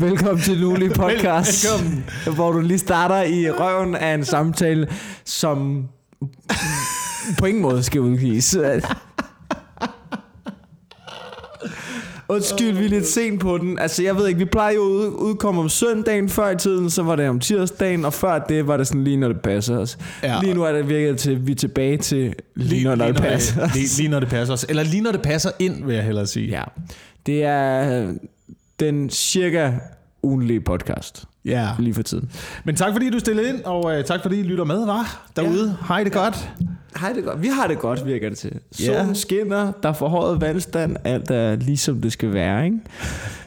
Velkommen til Luli Podcast, Velkommen. hvor du lige starter i røven af en samtale, som på ingen måde skal udgives. Undskyld, vi er lidt sent på den. Altså, jeg ved ikke, vi plejer jo at ud- udkomme om søndagen. Før i tiden, så var det om tirsdagen, og før det var det sådan lige, når det passer os. Ja. Lige nu er det virket til, at vi er tilbage til lige, når, når det passer os. Lige, lige når det passer os. Eller lige når det passer ind, vil jeg hellere sige. Ja, det er den cirka ugenlige podcast ja. lige for tiden. Men tak fordi du stillede ind, og uh, tak fordi I lytter med, var derude. Ja. Hej det godt. Hej, det godt. Vi har det godt, virker det til. Ja. Solen skinner, der er forhøjet vandstand, alt er ligesom det skal være, ikke?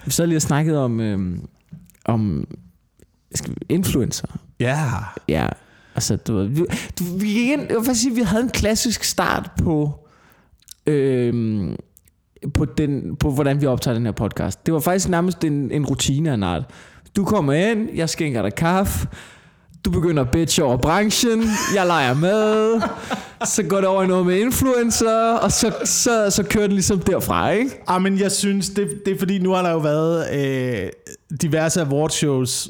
Vi så lige snakket om, øhm, om influencer. Ja. Ja, altså, du ved, vi, du, vi, gik ind, jeg vil faktisk sige, vi havde en klassisk start på, øhm, på, den, på, hvordan vi optager den her podcast. Det var faktisk nærmest en, en rutine af en art. Du kommer ind, jeg skænker dig kaffe, du begynder at bitch over branchen, jeg leger med, så går det over i noget med influencer, og så, så, så kører det ligesom derfra, ikke? Ah, men jeg synes, det, det er fordi, nu har der jo været øh, diverse awardshows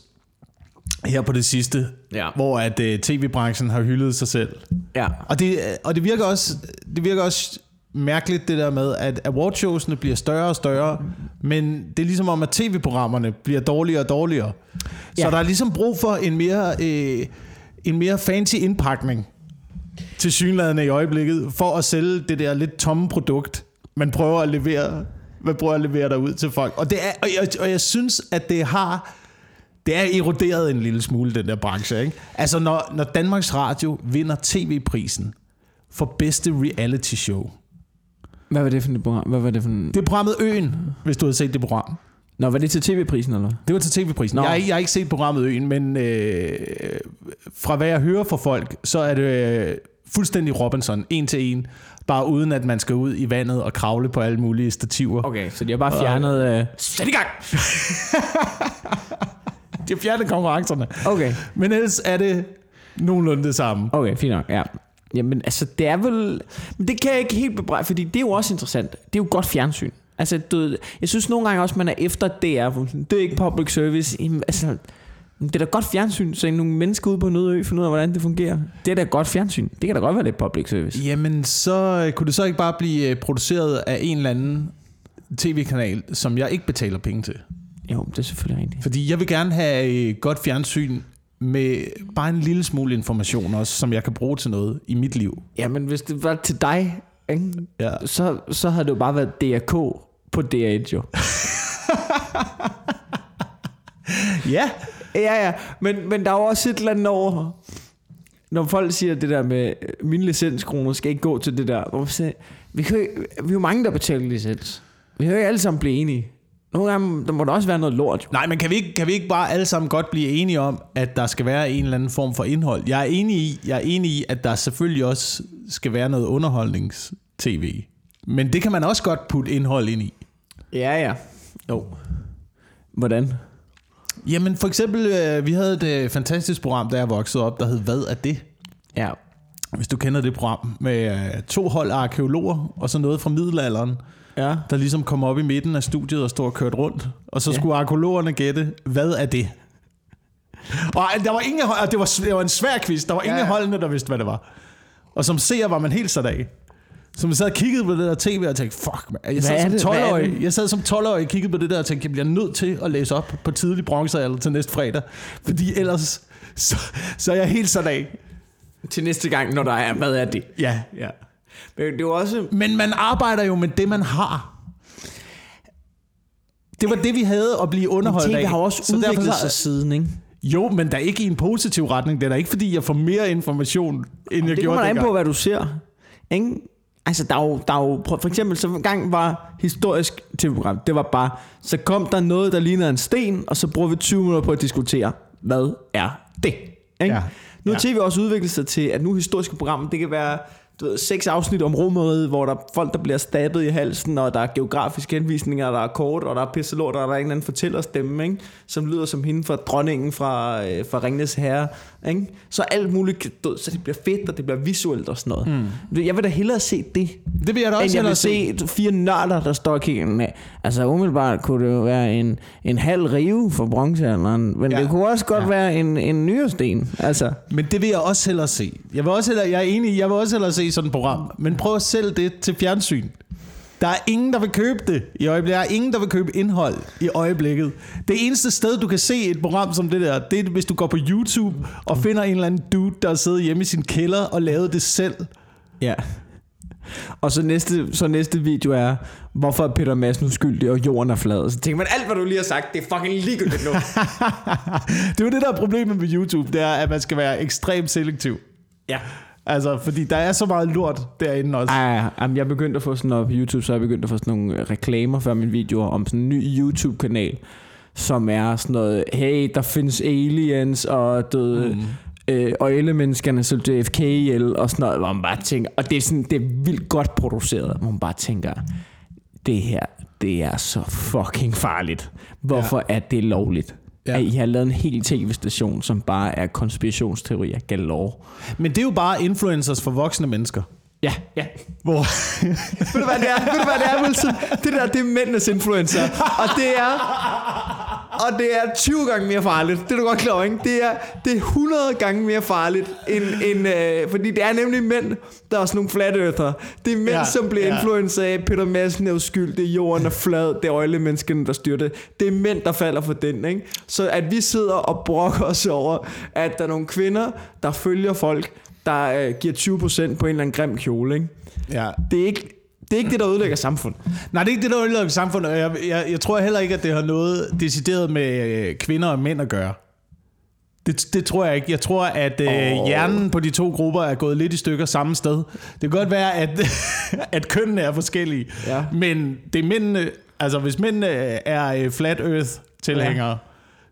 her på det sidste, Ja. hvor at øh, tv-branchen har hyldet sig selv. Ja. Og det, og det virker også det virker også mærkeligt det der med, at awardshowsene bliver større og større, men det er ligesom om, at tv-programmerne bliver dårligere og dårligere. Så Ja. der er ligesom brug for en mere, øh, en mere fancy indpakning til synladende i øjeblikket, for at sælge det der lidt tomme produkt, man prøver at levere, man prøver at levere derud til folk. Og, det er, og, jeg, og jeg synes, at det har det er eroderet en lille smule, den der branche. Ikke? Altså, når, når Danmarks Radio vinder tv-prisen for bedste reality show. Hvad var det for et program? Hvad var det for en... Det er programmet Øen, hvis du havde set det program. Nå, var det til tv-prisen, eller? Det var til tv-prisen. Nå. Jeg, har ikke- jeg har ikke set programmet Øen, men øh, fra hvad jeg hører fra folk, så er det øh, fuldstændig Robinson, en til en. Bare uden at man skal ud i vandet og kravle på alle mulige stativer. Okay, så de har bare fjernet... Øh... Sæt i gang! De har fjernet konkurrencerne. Okay. Men ellers er det nogenlunde det samme. Okay, fint nok, ja. Jamen, altså, det er vel... Men det kan jeg ikke helt bebrejde, fordi det er jo også interessant. Det er jo godt fjernsyn. Altså, du, jeg synes nogle gange også, man er efter DR. Det er ikke public service. Jamen, altså, det er da godt fjernsyn, så nogle mennesker ude på en øde ø finder ud af, hvordan det fungerer. Det er da godt fjernsyn. Det kan da godt være, er public service. Jamen, så øh, kunne det så ikke bare blive øh, produceret af en eller anden tv-kanal, som jeg ikke betaler penge til. Jo, det er selvfølgelig rigtigt. Fordi jeg vil gerne have øh, godt fjernsyn med bare en lille smule information også, som jeg kan bruge til noget i mit liv. Jamen, hvis det var til dig, ikke? Ja. Så, så havde det jo bare været DRK på DR1, jo. Ja. Ja, ja, men, men der er jo også et eller andet over, når folk siger det der med, mine licenskroner skal ikke gå til det der. Hvor man siger, vi, kan vi er jo mange, der betaler licens. Vi kan jo ikke alle sammen blive enige. Nogle gange, der må der også være noget lort. Jo. Nej, men kan vi, ikke, kan vi ikke bare alle sammen godt blive enige om, at der skal være en eller anden form for indhold? Jeg er enig i, jeg er enig i at der selvfølgelig også skal være noget underholdnings-tv. Men det kan man også godt putte indhold ind i. Ja, ja. Jo. Hvordan? Jamen for eksempel, øh, vi havde et øh, fantastisk program, da jeg voksede op, der hed Hvad er det? Ja. Hvis du kender det program, med øh, to hold af arkeologer, og så noget fra middelalderen, Ja. der ligesom kom op i midten af studiet og stod og kørte rundt. Og så Ja. skulle arkeologerne gætte, hvad er det? Og der var ingen, og det var, det var en svær quiz, der var ingen Ja, ja. holdene, der vidste, hvad det var. Og som seer var man helt sat af. Så man sad og kiggede på det der tv og tænkte, fuck, man. Jeg sad, som det? Hvad er 12-årig, det? jeg sad som 12-årig og kiggede på det der og tænkte, jeg bliver nødt til at læse op på tidlig bronzealder til næste fredag. Fordi ellers, så, så er jeg helt sat af. Til næste gang, når der er, hvad er det? Ja, ja. Men det er jo også... Men man arbejder jo med det, man har. Det var det, vi havde at blive underholdt TV af. har også Så derfor udviklet så- sig siden, ikke? Jo, men der er ikke i en positiv retning. Det er da ikke, fordi jeg får mere information, end jeg det gjorde kommer an dengang. på, hvad du ser. Ikke? Altså, der er jo, der er jo, for eksempel, så en gang var historisk tv-program, det var bare, så kom der noget, der ligner en sten, og så bruger vi 20 minutter på at diskutere, hvad er det? Ikke? Ja. Nu har Ja. tv også udviklet sig til, at nu historiske programmer, det kan være du ved, seks afsnit om rummet, hvor der er folk, der bliver stabbet i halsen, og der er geografiske henvisninger, der er kort, og der er pisselort, og der er en eller anden fortællerstemme, ikke? som lyder som hende fra dronningen fra, øh, fra Ringnes Herre. Ikke? Så alt muligt, ved, så det bliver fedt, og det bliver visuelt og sådan noget. Mm. Jeg vil da hellere se det, Det vil jeg da end også jeg vil se. se fire nørder, der står og kigger med. Altså umiddelbart kunne det jo være en, en halv rive for bronzealderen, men Ja. det kunne også godt Ja. være en, en nyresten. Altså, Men det vil jeg også hellere se. Jeg, vil også hellere, jeg er enig, jeg vil også hellere se sådan et program. Men prøv at sælge det til fjernsyn. Der er ingen, der vil købe det i øjeblikket. Der er ingen, der vil købe indhold i øjeblikket. Det eneste sted, du kan se et program som det der, det er, hvis du går på YouTube og finder en eller anden dude, der sidder hjemme i sin kælder og lavet det selv. ja. Og så næste, så næste video er, hvorfor er Peter Madsen uskyldig, og jorden er flad. Så tænker man, alt hvad du lige har sagt, det er fucking ligegyldigt nu. det er jo det, der er problemet med YouTube, det er, at man skal være ekstremt selektiv. ja. Altså, fordi der er så meget lort derinde også. Ej, jamen, jeg er begyndt at få sådan noget på YouTube, så jeg begyndt at få sådan nogle øh, reklamer før mine videoer om sådan en ny YouTube-kanal, som er sådan noget, hey, der findes aliens, og døde, mm. øh, øjlemenneskerne så JFK ihjel, og sådan noget, hvor man bare tænker, og det er sådan, det er vildt godt produceret, hvor man bare tænker, det her, det er så fucking farligt. Hvorfor ja. er det lovligt? Ja. At I har lavet en hel tv-station, som bare er konspirationsteorier galore. Men det er jo bare influencers for voksne mennesker. Ja, ja. Hvor, Ved du hvad det er? Ved du hvad det er, Wilson? Det der, det er mændenes influencer. Og det er... Og det er 20 gange mere farligt. Det er du godt klar over, ikke? Det er, det er 100 gange mere farligt, end, end, øh, fordi det er nemlig mænd, der er sådan nogle flat earther. Det er mænd, Ja, som bliver ja. influencer af, Peter Madsen er uskyldig, jorden er flad, det er øjlemenneskene, der styrer det. Det er mænd, der falder for den, ikke? Så at vi sidder og brokker os over, at der er nogle kvinder, der følger folk, der øh, giver 20% på en eller anden grim kjole, ikke? ja. Det er ikke det, er ikke det der ødelægger samfund. Nej, det er ikke det, der ødelægger samfundet. og Jeg, jeg, jeg tror heller ikke, at det har noget decideret med øh, kvinder og mænd at gøre. Det, det tror jeg ikke. Jeg tror, at øh, Åh. hjernen på de to grupper er gået lidt i stykker samme sted. Det kan godt være, at, at kønnene er forskellige. Ja. Men det er mændene, altså hvis mændene er øh, flat earth tilhængere, ja.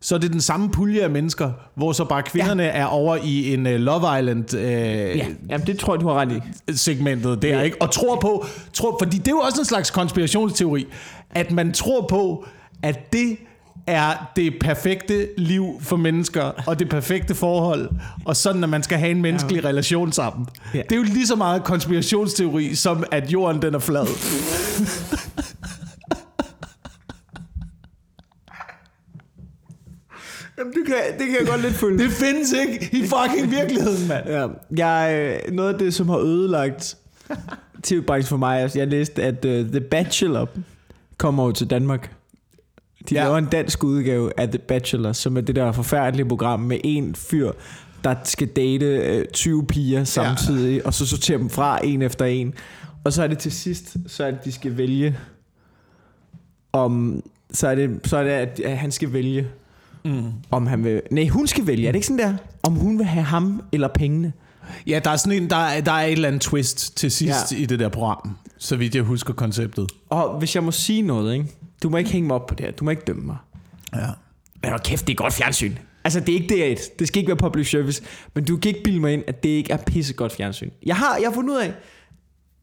Så er det den samme pulje af mennesker, hvor så bare kvinderne ja. er over i en uh, Love Island øh, Ja, jamen det tror jeg, du har ret i. segmentet der, Ja. ikke? Og tror på, tror, fordi det er jo også en slags konspirationsteori, at man tror på, at det er det perfekte liv for mennesker, og det perfekte forhold, og sådan, at man skal have en menneskelig ja. relation sammen. Ja. Det er jo lige så meget konspirationsteori, som at jorden den er flad. Jamen, det kan, det kan jeg godt lidt følge. Det findes ikke i fucking virkeligheden, mand. Ja, jeg, øh, noget af det, som har ødelagt tv-branchen for mig, altså jeg læste, at uh, The Bachelor kommer jo til Danmark. De Ja. laver en dansk udgave af The Bachelor, som er det der forfærdelige program med en fyr, der skal date uh, 20 piger samtidig, ja. og så sortere dem fra en efter en. Og så er det til sidst, så er det, de skal vælge om... Så er det, så er det at han skal vælge, Mm. om han vil... Nej, hun skal vælge. Er det ikke sådan der? Om hun vil have ham eller pengene. Ja, der er sådan en, der, er- der er et eller andet twist til sidst ja. I det der program, så vidt jeg husker konceptet. Og hvis jeg må sige noget, ikke? Du må ikke hænge mig op på det her. Du må ikke dømme mig. Ja. Men hold kæft, det er godt fjernsyn. Altså, det er ikke det, et. Det skal ikke være public service. Men du kan ikke bilde mig ind, at det ikke er pissegodt fjernsyn. Jeg har, jeg har fundet ud af,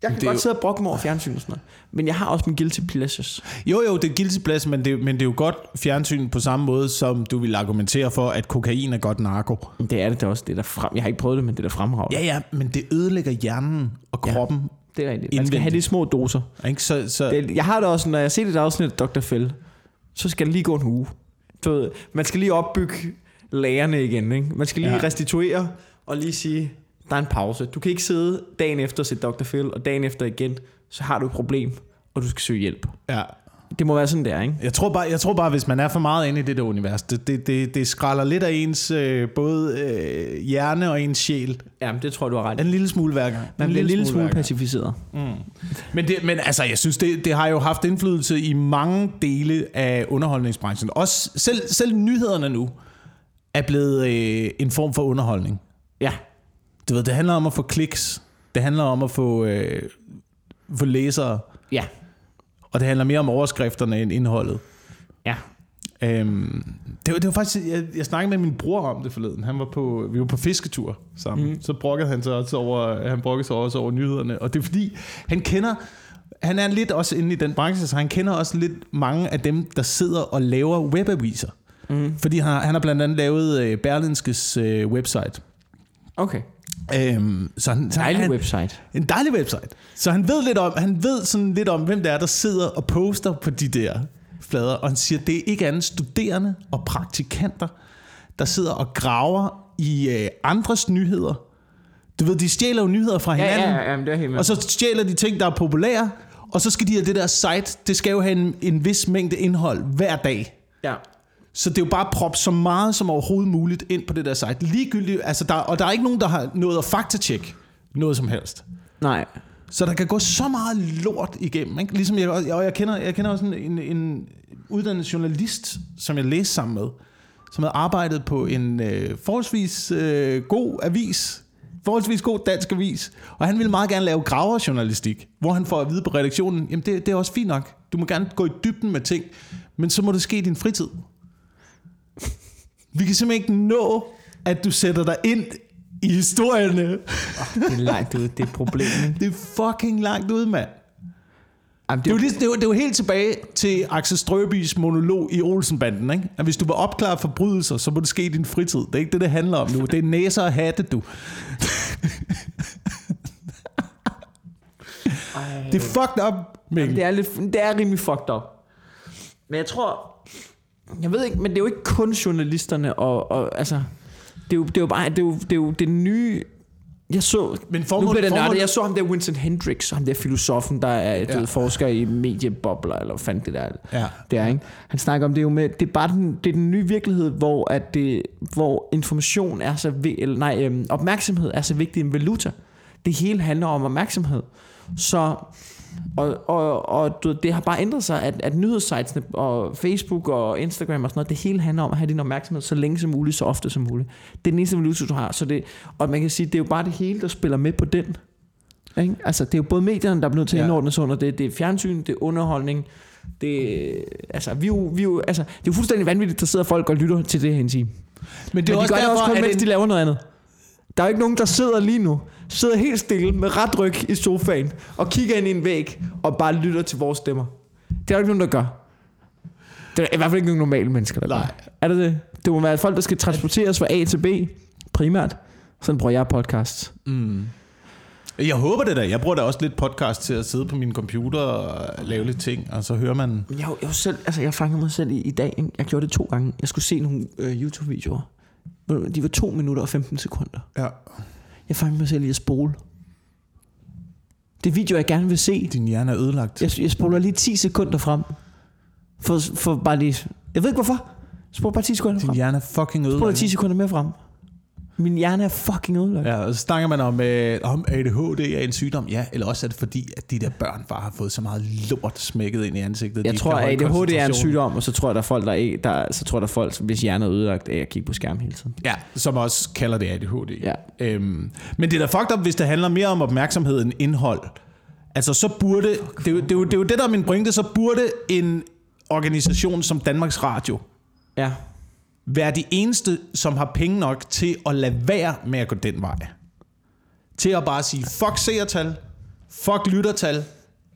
jeg kan Det godt jo- sidde og brokke mig over fjernsyn og sådan noget. Men jeg har også min guilty pleasures. Jo, jo, det er guilty pleasure, men det, men det er jo godt fjernsyn på samme måde, som du vil argumentere for, at kokain er godt narko. Det er det da også. Det er der frem. Jeg har ikke prøvet det, men det er der fremragende. Ja, ja, men det ødelægger hjernen og Ja. kroppen. Det er rigtigt. Man skal have de små doser. Ja. Ikke? Så, så, Det, jeg har det også, når jeg ser et afsnit af Dr. Fell, så skal det lige gå en uge. Du ved, man skal lige opbygge lagerne igen. Ikke? Man skal lige Ja. ja. restituere og lige sige, der er en pause. Du kan ikke sidde dagen efter og se Dr. Phil, og dagen efter igen, så har du et problem, og du skal søge hjælp. ja. Det må være sådan der, ikke? Jeg tror, bare, jeg tror bare, hvis man er for meget inde i det der univers, det, det, det, det skralder lidt af ens øh, både øh, hjerne og ens sjæl. Jamen, det tror jeg, du har ret. En lille smule hver gang. Man bliver en lille smule gang. pacificeret. Men, det, men altså, jeg synes, det, det har jo haft indflydelse i mange dele af underholdningsbranchen. Også selv, selv nyhederne nu er blevet øh, en form for underholdning. Ja. Du ved, det handler om at få kliks. Det handler om at få, øh, få læsere. Ja. Og det handler mere om overskrifterne end indholdet. Ja. Øhm, Det var, det var faktisk, jeg, jeg snakkede med min bror om det forleden. Han var på, vi var på fisketur sammen. Mm. Så brokkede han sig også over, han brokkede sig også over nyhederne. Og det er fordi, han kender, han er lidt også inde i den branche, så han kender også lidt mange af dem, der sidder og laver webaviser. Mm. Fordi han, har- han har blandt andet lavet øh, Berlinskes øh, website. Okay. Øhm, så han, så Dejlig han, website. En dejlig website. Så han ved lidt om, han ved sådan lidt om, hvem det er, der sidder og poster på de der flader. Og han siger, det er ikke andet studerende og praktikanter, der sidder og graver i øh, andres nyheder. Du ved, de stjæler jo nyheder fra Ja, hinanden. ja, ja, jamen, det er helt med. Og så stjæler de ting, der er populære. Og så skal de have det der site, det skal jo have en, en vis mængde indhold hver dag. ja. Så det er jo bare at proppe så meget som overhovedet muligt ind på det der site. Ligegyldigt, altså der, og der er ikke nogen, der har nået at faktatjekke noget som helst. Nej. Så der kan gå så meget lort igennem. Ikke? Ligesom jeg, og jeg, kender, jeg kender også en, en, en uddannet journalist, som jeg læste sammen med, som havde arbejdet på en øh, forholdsvis øh, god avis, forholdsvis god dansk avis, og han ville meget gerne lave graverjournalistik, hvor han får at vide på redaktionen, jamen det, det er også fint nok, du må gerne gå i dybden med ting, men så må det ske i din fritid. Vi kan simpelthen ikke nå, at du sætter dig ind i historierne. Det er langt ud, det er et problem. ikke? Det er fucking langt ud, mand. Jamen, Det er, jo lige, det, er jo, det er jo helt tilbage til Axel Strøbys monolog i Olsenbanden, ikke? At hvis du vil opklare forbrydelser, så må det ske i din fritid. Det er ikke det, det handler om nu. Det er næser og hatte, du. Det er fucked up, Mikkel. Det er, lidt, det er rimelig fucked up. Men jeg tror... Jeg ved ikke, men det er jo ikke kun journalisterne og, og altså... Det er jo, det er jo bare... Det er jo det, er jo det nye... Jeg så... Men nu formålet- bliver det nørdet. Jeg så ham der Winston Hendricks, ham der filosofen, der er Ja. ved, forsker i mediebobler, eller hvad fanden det der er. Ja. Det er, ikke? Han snakker om det jo med, det er bare den, det er den nye virkelighed, hvor, at det, hvor information er så, eller nej, øhm, opmærksomhed er så vigtig en valuta. Det hele handler om opmærksomhed. Så, og, og, og du, det har bare ændret sig, at, at nyhedssitesene og Facebook og Instagram og sådan noget, det hele handler om at have din opmærksomhed så længe som muligt, så ofte som muligt. Det er den eneste valuta, du har. Så det, og man kan sige, det er jo bare det hele, der spiller med på den. Ikke? Altså, det er jo både medierne, der er nødt til at Ja. indordne sig under det. Det er fjernsyn, det er underholdning. Det, altså, vi er jo, vi er jo, altså, det er jo fuldstændig vanvittigt, der sidder folk og lytter til det her en time. Men det er Men de også gør det også derfor, kun, mens en- de laver noget andet. Der er jo ikke nogen, der sidder lige nu, sidder helt stille med ret ryg i sofaen, og kigger ind i en væg, og bare lytter til vores stemmer. Det er der ikke nogen, der gør. Det er i hvert fald ikke nogen normale mennesker, der Nej. gør. Er det det? Det må være folk, der skal transporteres fra A til B, primært. Sådan bruger jeg podcasts. Mm. Jeg håber det da. Jeg bruger da også lidt podcast til at sidde på min computer og lave lidt ting, og så hører man... Jeg, jeg, selv, altså jeg fangede mig selv i, i dag. ikke? Jeg gjorde det to gange. Jeg skulle se nogle øh, YouTube-videoer. De var 2 minutter og 15 sekunder. Ja. Jeg fangede mig selv i at spole. Det videoer, jeg gerne vil se. Din hjerne er ødelagt. Jeg, jeg spoler lige 10 sekunder frem. For, for bare lige... Jeg ved ikke hvorfor. Spoler bare 10 sekunder Din frem. hjerne er fucking Jeg spoler ødelagt. 10 sekunder mere frem. Min hjerne er fucking ødelagt. Ja, og så snakker man om, øh, om ADHD er en sygdom. Ja, eller også er det fordi, at de der børn bare har fået så meget lort smækket ind i ansigtet. Jeg de tror, at ADHD er en sygdom, og så tror jeg, der er folk, der, er, der, så tror jeg, der er folk, hvis hjerne er ødelagt af at kigge på skærm hele tiden. Ja, som også kalder det ADHD. Ja. Øhm, men det er da fucked up, hvis det handler mere om opmærksomhed end indhold. Altså, så burde... Det er, jo, det, er jo, det er jo det, der er min pointe. Så burde en organisation som Danmarks Radio Ja. Være de eneste, som har penge nok til at lade være med at gå den vej. Til at bare sige, fuck seertal, fuck lyttertal.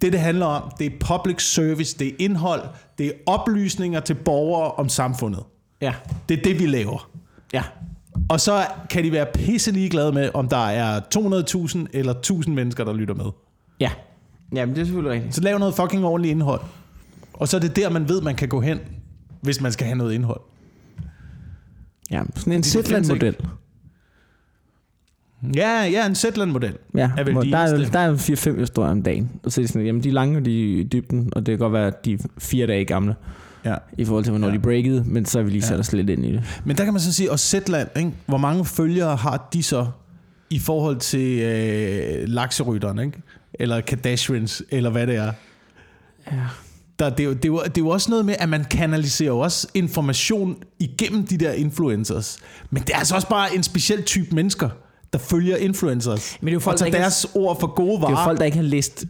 Det, det handler om, det er public service, det er indhold, det er oplysninger til borgere om samfundet. Ja. Det er det, vi laver. Ja. Og så kan de være pisse ligeglade med, om der er 200.000 eller 1000 mennesker, der lytter med. Ja. Jamen, det er selvfølgelig rigtigt. Så lav noget fucking ordentligt indhold. Og så er det der, man ved, man kan gå hen, hvis man skal have noget indhold. Ja, sådan en Zetland-model. Ja, ja, en Zetland-model. Ja, er vel hvor de der, er, der er 4-5 historier om dagen. Og så er de sådan, jamen de er lange og de er i dybden, og det kan godt være, at de er fire dage gamle, Ja. i forhold til, hvornår ja. de breakede, men så har vi lige sat Ja. os lidt ind i det. Men der kan man så sige, og Zetland, ikke? hvor mange følgere har de så i forhold til øh, lakserytteren, ikke? eller Kardashians, eller hvad det er? Ja. Der, det, er jo, det, er jo, det er jo også noget med, at man kanaliserer jo også information igennem de der influencers. Men det er altså også bare en speciel type mennesker, der følger influencers. Men det er jo folk, og der tager har- deres ord for gode Det er varer. jo folk, der ikke har læst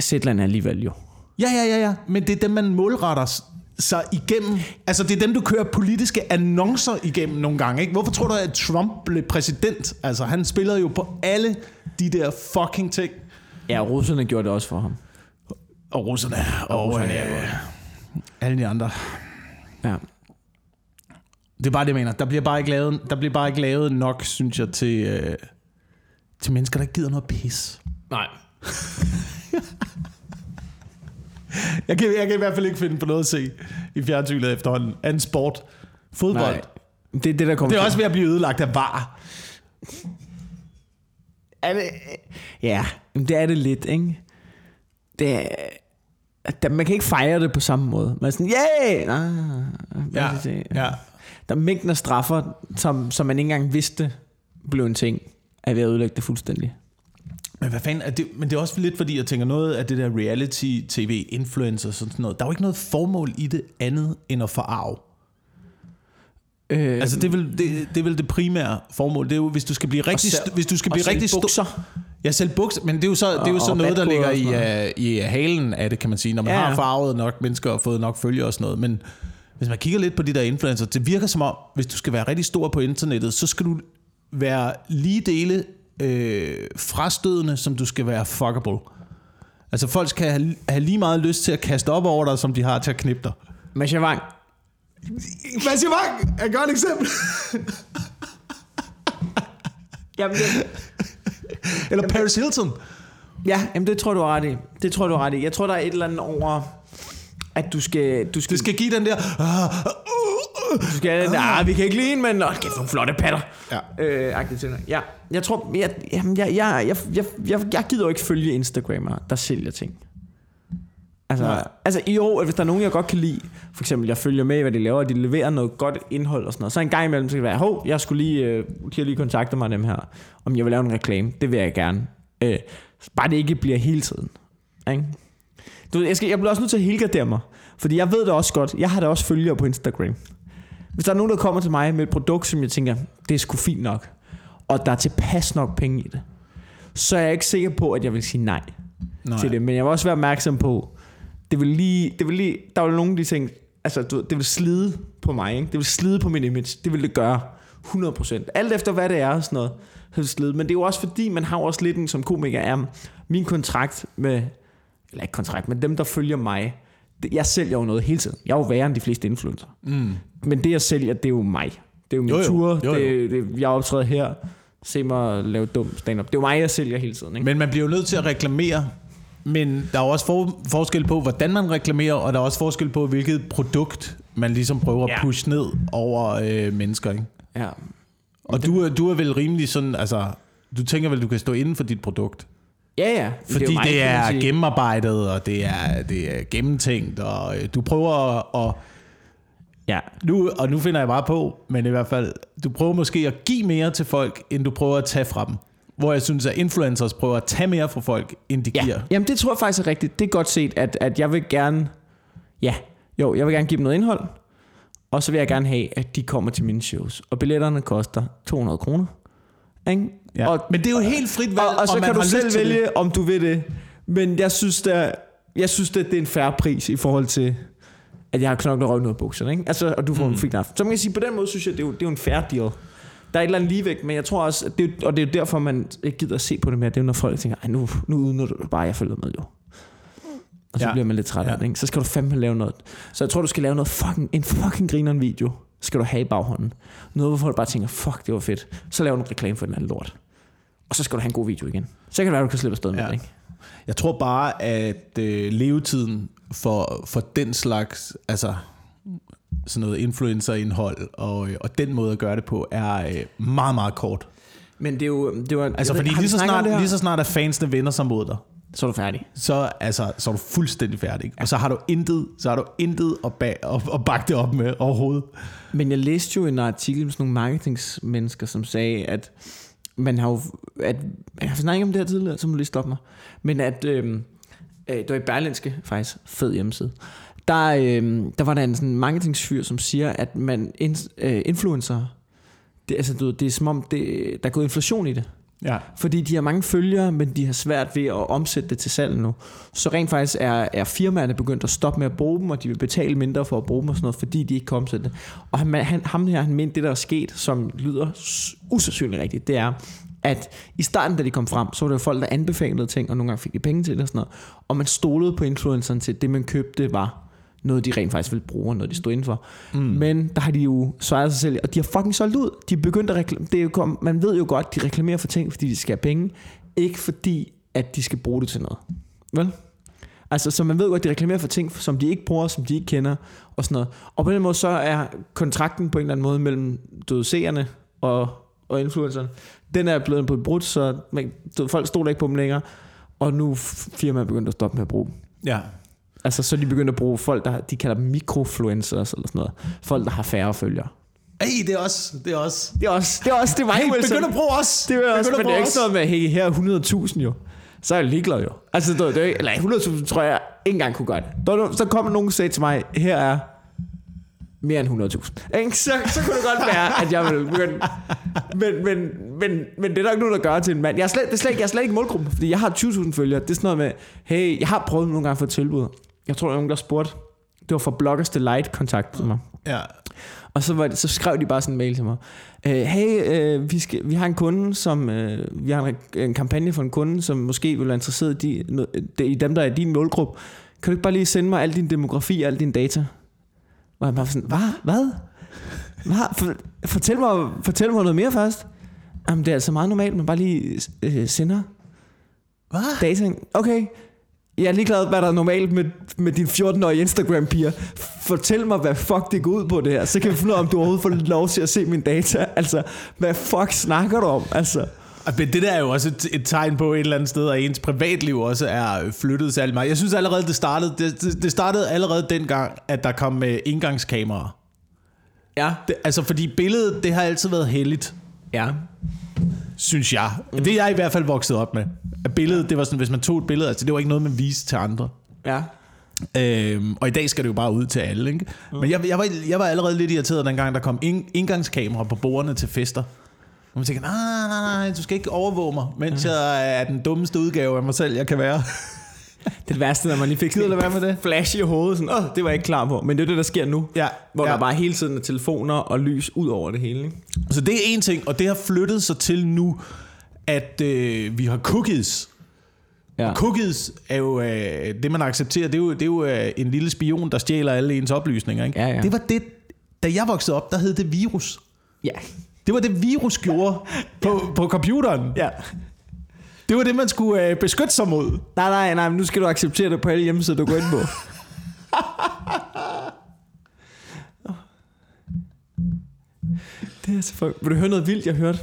Zetland alligevel jo. Ja, ja, ja, ja. Men det er dem, man målretter sig igennem. Altså, det er dem, du kører politiske annoncer igennem nogle gange, ikke? Hvorfor tror du, at Trump blev præsident? Altså, han spillede jo på alle de der fucking ting. Ja, russerne gjorde det også for ham. Og russerne, og, og russerne, øh, ja. alle de andre. Ja. Det er bare det, jeg mener. Der bliver bare ikke lavet, der bliver bare ikke lavet nok, synes jeg, til, øh, til mennesker, der ikke gider noget pis. Nej. Jeg kan, jeg kan i hvert fald ikke finde på noget at se i fjernsynet efterhånden. Anden sport. Fodbold. Nej. Det er det, der kommer Det er til. også ved at blive ødelagt af var. Er det, ja, det er det lidt, ikke? Det er, der, man kan ikke fejre det på samme måde. Man er sådan, yeah! Hvad Ja, ja. Der er mængden af straffer, som, som man ikke engang vidste blev en ting, er ved at ødelægge det fuldstændig. Men hvad fanden er det? Men det er også lidt fordi, jeg tænker noget af det der reality-tv, influencer og sådan noget. Der er jo ikke noget formål i det andet end at forarve. Øh, Altså det er, vel, det, det er vel det primære formål. Det er jo, hvis du skal blive rigtig, selv- hvis du skal blive rigtig stor. Ja, selv bukser, men det er jo så, det er jo Og- så og noget, der ligger i, uh, i halen af det, kan man sige, når man Ja, har farvet nok mennesker og fået nok følgere og sådan noget. Men hvis man kigger lidt på de der influencer, det virker som om, hvis du skal være rigtig stor på internettet, så skal du være lige dele øh, frastødende, som du skal være fuckable. Altså folk skal have, have lige meget lyst til at kaste op over dig, som de har til at knippe dig. Masha Wang. Mads Wang er et godt eksempel. Jamen, det, Eller Paris Hilton. ja, jamen, det tror jeg, du har ret i. Det tror jeg, du har ret i. Jeg tror, der er et eller andet over, at du skal... Du skal, Det skal give den der... Uh, uh, du skal der, ah, vi kan ikke lide hende, men åh, kæft, nogle flotte patter. Ja. Øh, Ja, jeg tror, jeg, jamen, jeg, jeg, jeg, jeg, jeg, jeg gider jo ikke følge Instagrammer, der sælger ting. Altså, Nej. altså i år, hvis der er nogen, jeg godt kan lide, for eksempel, jeg følger med i, hvad de laver, og de leverer noget godt indhold og sådan noget, så en gang imellem, så kan det være, hov, jeg skulle lige, øh, de har lige kontaktet mig dem her, om jeg vil lave en reklame, det vil jeg gerne. Øh, bare det ikke bliver hele tiden. Ikke? Du, jeg, skal, jeg bliver også nødt til at helgardere mig, fordi jeg ved det også godt, jeg har da også følgere på Instagram. Hvis der er nogen, der kommer til mig med et produkt, som jeg tænker, det er sgu fint nok, og der er tilpas nok penge i det, så er jeg ikke sikker på, at jeg vil sige nej, nej. til det. Men jeg vil også være opmærksom på, det vil lige, det vil lige, der er jo nogle af de ting, altså du, det vil slide på mig, ikke? det vil slide på min image, det vil det gøre, 100%. Alt efter hvad det er og sådan noget, så vil slide. Men det er jo også fordi, man har også lidt en som komiker, er min kontrakt med, eller ikke kontrakt, men dem der følger mig, det, jeg sælger jo noget hele tiden. Jeg er jo værre end de fleste influencer. Mm. Men det jeg sælger, det er jo mig. Det er jo min Jo, jo. tur, Jo, jo. Det, det, jeg optræder her, se mig lave dum stand-up. Det er jo mig, jeg sælger hele tiden. Ikke? Men man bliver jo nødt til at reklamere. Men der er også for, forskel på, hvordan man reklamerer, og der er også forskel på, hvilket produkt man ligesom prøver at Ja. pushe ned over øh, mennesker. Ikke? Ja. Og du, er- du er vel rimelig sådan, altså, du tænker vel, du kan stå inden for dit produkt. Ja, ja. Fordi det, mig, det er gennemarbejdet, og det er, det er gennemtænkt, og øh, du prøver at... Ja. Nu, og nu finder jeg bare på, men i hvert fald, du prøver måske at give mere til folk, end du prøver at tage fra dem. Hvor jeg synes, at influencers prøver at tage mere fra folk, end de ja. giver. Jamen, det tror jeg faktisk er rigtigt. Det er godt set, at, at jeg vil gerne... Ja, jo, jeg vil gerne give dem noget indhold. Og så vil jeg gerne have, at de kommer til mine shows. Og billetterne koster 200 kroner. Ikke? Ja. Og, Men det er jo helt frit valg, og, og så om man kan du selv vælge, det. om du vil det. Men jeg synes, der, jeg synes det, det er en færre pris i forhold til, at jeg har knoklet røven ud af bukserne. Ikke? Altså, og du får mm. en fin aften. Så man kan sige, på den måde synes jeg, det er jo, det er jo en fair deal. Der er et eller andet ligevægt, men jeg tror også, at det, og det er jo derfor, man ikke gider at se på det mere. Det er når folk tænker, Ej, nu, nu udnytter du bare, jeg følger med jo. Og så Ja. bliver man lidt træt af Ja. det, ikke? Så skal du fandme lave noget. Så jeg tror, du skal lave noget fucking, en fucking grineren video. Skal du have i baghånden. Noget, hvor folk bare tænker, fuck, det var fedt. Så laver du en reklame for den anden lort. Og så skal du have en god video igen. Så kan det være, du kan slippe afsted med Ja. det, ikke? Jeg tror bare, at øh, levetiden for, for den slags, altså sådan noget influencer-indhold, og, øh, og den måde at gøre det på, er øh, meget, meget kort. Men det er jo... Det var, Altså ved- fordi vi lige så, snart, lige så snart, at fansene vender sig mod dig, Så er du færdig. så, altså, så er du fuldstændig færdig. Og så har du intet, så har du intet at, bag, at, at bakke det op med overhovedet. Men jeg læste jo en artikel med sådan nogle marketingsmennesker, som sagde, at man har jo... At, jeg har snakket om det her tidligere, så må du lige stoppe mig. Men at... Øhm, øh, det var i Berlinske, faktisk. Fed hjemmeside. Der, øhm, der var der en sådan marketingsfyr, som siger, at man in, øh, influencer... Det, altså, du, det er som om, det, der er gået inflation i det. Ja. Fordi de har mange følgere, men de har svært ved at omsætte det til salg nu. Så rent faktisk er, er firmaerne begyndt at stoppe med at bruge dem, og de vil betale mindre for at bruge dem og sådan noget, fordi de ikke kan omsætte det. Og han, han, ham her, han mente, det der er sket, som lyder usandsynligt rigtigt, det er, at i starten, da de kom frem, så var det jo folk, der anbefalede ting, og nogle gange fik de penge til det og sådan noget. Og man stolede på influenceren til, at det man købte var noget, de rent faktisk ville bruge, og noget, de stod indenfor. Mm. Men der har de jo svaret sig selv, og de har fucking solgt ud. De er begyndt at reklamere. Det er jo, man ved jo godt, de reklamerer for ting, fordi de skal have penge. Ikke fordi, at de skal bruge det til noget. Vel? Altså, så man ved godt, de reklamerer for ting, som de ikke bruger, som de ikke kender, og sådan noget. Og på den måde, så er kontrakten på en eller anden måde mellem du seerne og, og influenceren, den er blevet på brudt, så man, du folk stoler ikke på dem længere, og nu er firmaet begyndt at stoppe med at bruge dem. Ja. Altså, så de begyndt at bruge folk, der de kalder dem mikrofluencers eller sådan noget. Folk, der har færre følgere. Ej, det er også, det er også. Det er også, det er også, det mig, Hey, begynd at bruge os. Det er også, men det er ikke os. sådan med, hey, her er 100.000 jo. Så er jeg ligeglad jo. Altså, det, det er, eller 100.000 tror jeg ikke engang kunne gøre det. Var Så kom nogen og sagde til mig, her er mere end 100.000. Ikke? Så, så kunne det godt være, at jeg ville begynde. Men, men, men, men det er der ikke nogen, der gør til en mand. Jeg er slet, det er slet, ikke- jeg er slet ikke målgruppen, fordi jeg har 20.000 følgere. Det er sådan noget med, hey, jeg har prøvet nogle gange at få tilbud. Jeg tror, der var nogen, der spurgte. Det var fra Bloggers Delight kontakt mig. Ja. Og så, var det, så skrev de bare sådan en mail til mig. Øh, hey, øh, vi, skal, vi har en kunde, som øh, vi har en, en kampagne for en kunde, som måske vil være interesseret i, de, i dem, der er i din målgruppe. Kan du ikke bare lige sende mig al din demografi og al din data? Og jeg bare sådan, hvad? Hvad? Hvad? For, fortæl, mig, fortæl mig noget mere først. Jamen, det er altså meget normalt, man bare lige øh, sender Hvad? data. Okay, jeg er ligeglad, hvad der er normalt med, med din 14-årige Instagram-piger. Fortæl mig, hvad fuck det går ud på det her. Så kan vi finde ud af, om du overhovedet får lov til at se min data. Altså, hvad fuck snakker du om? Altså, Men det der er jo også et, et tegn på et eller andet sted, at ens privatliv også er flyttet særlig meget. Jeg synes allerede, det startede, det, det- det startede allerede dengang, at der kom med indgangskameraer. ja. Det, altså, fordi billedet, det har altid været heldigt, Ja. Synes jeg. Mm. Det er jeg i hvert fald vokset op med. At billedet, det var sådan, hvis man tog et billede, altså det var ikke noget, man viste til andre. Ja. Øhm, og i dag skal det jo bare ud til alle, ikke? Mm. Men jeg, jeg, var, jeg var allerede lidt irriteret, dengang der kom ind, indgangskamera på bordene til fester. Og man tænker, nej, nej, nej, du skal ikke overvåge mig, mens jeg er den dummeste udgave af mig selv, jeg kan være. Det værste, når man lige fik sådan du være med det? flash i hovedet. Sådan, Åh, det var jeg ikke klar på. Men det er det, der sker nu. Ja, Hvor ja. der bare hele tiden er telefoner og lys ud over det hele. Ikke? Så det er en ting, og det har flyttet sig til nu, at øh, vi har cookies. Ja. Cookies er jo øh, det, man accepterer. Det er jo, det er jo øh, en lille spion, der stjæler alle ens oplysninger. Ikke? Ja, ja. Det var det, da jeg voksede op, der hed det virus. ja. Det var det, virus gjorde på, på computeren. Ja. Det var det, man skulle øh, beskytte sig mod. Nej, nej, nej, men nu skal du acceptere det på alle hjemmesider, du går ind på. det er så fuck. Vil du høre noget vildt, jeg hørte?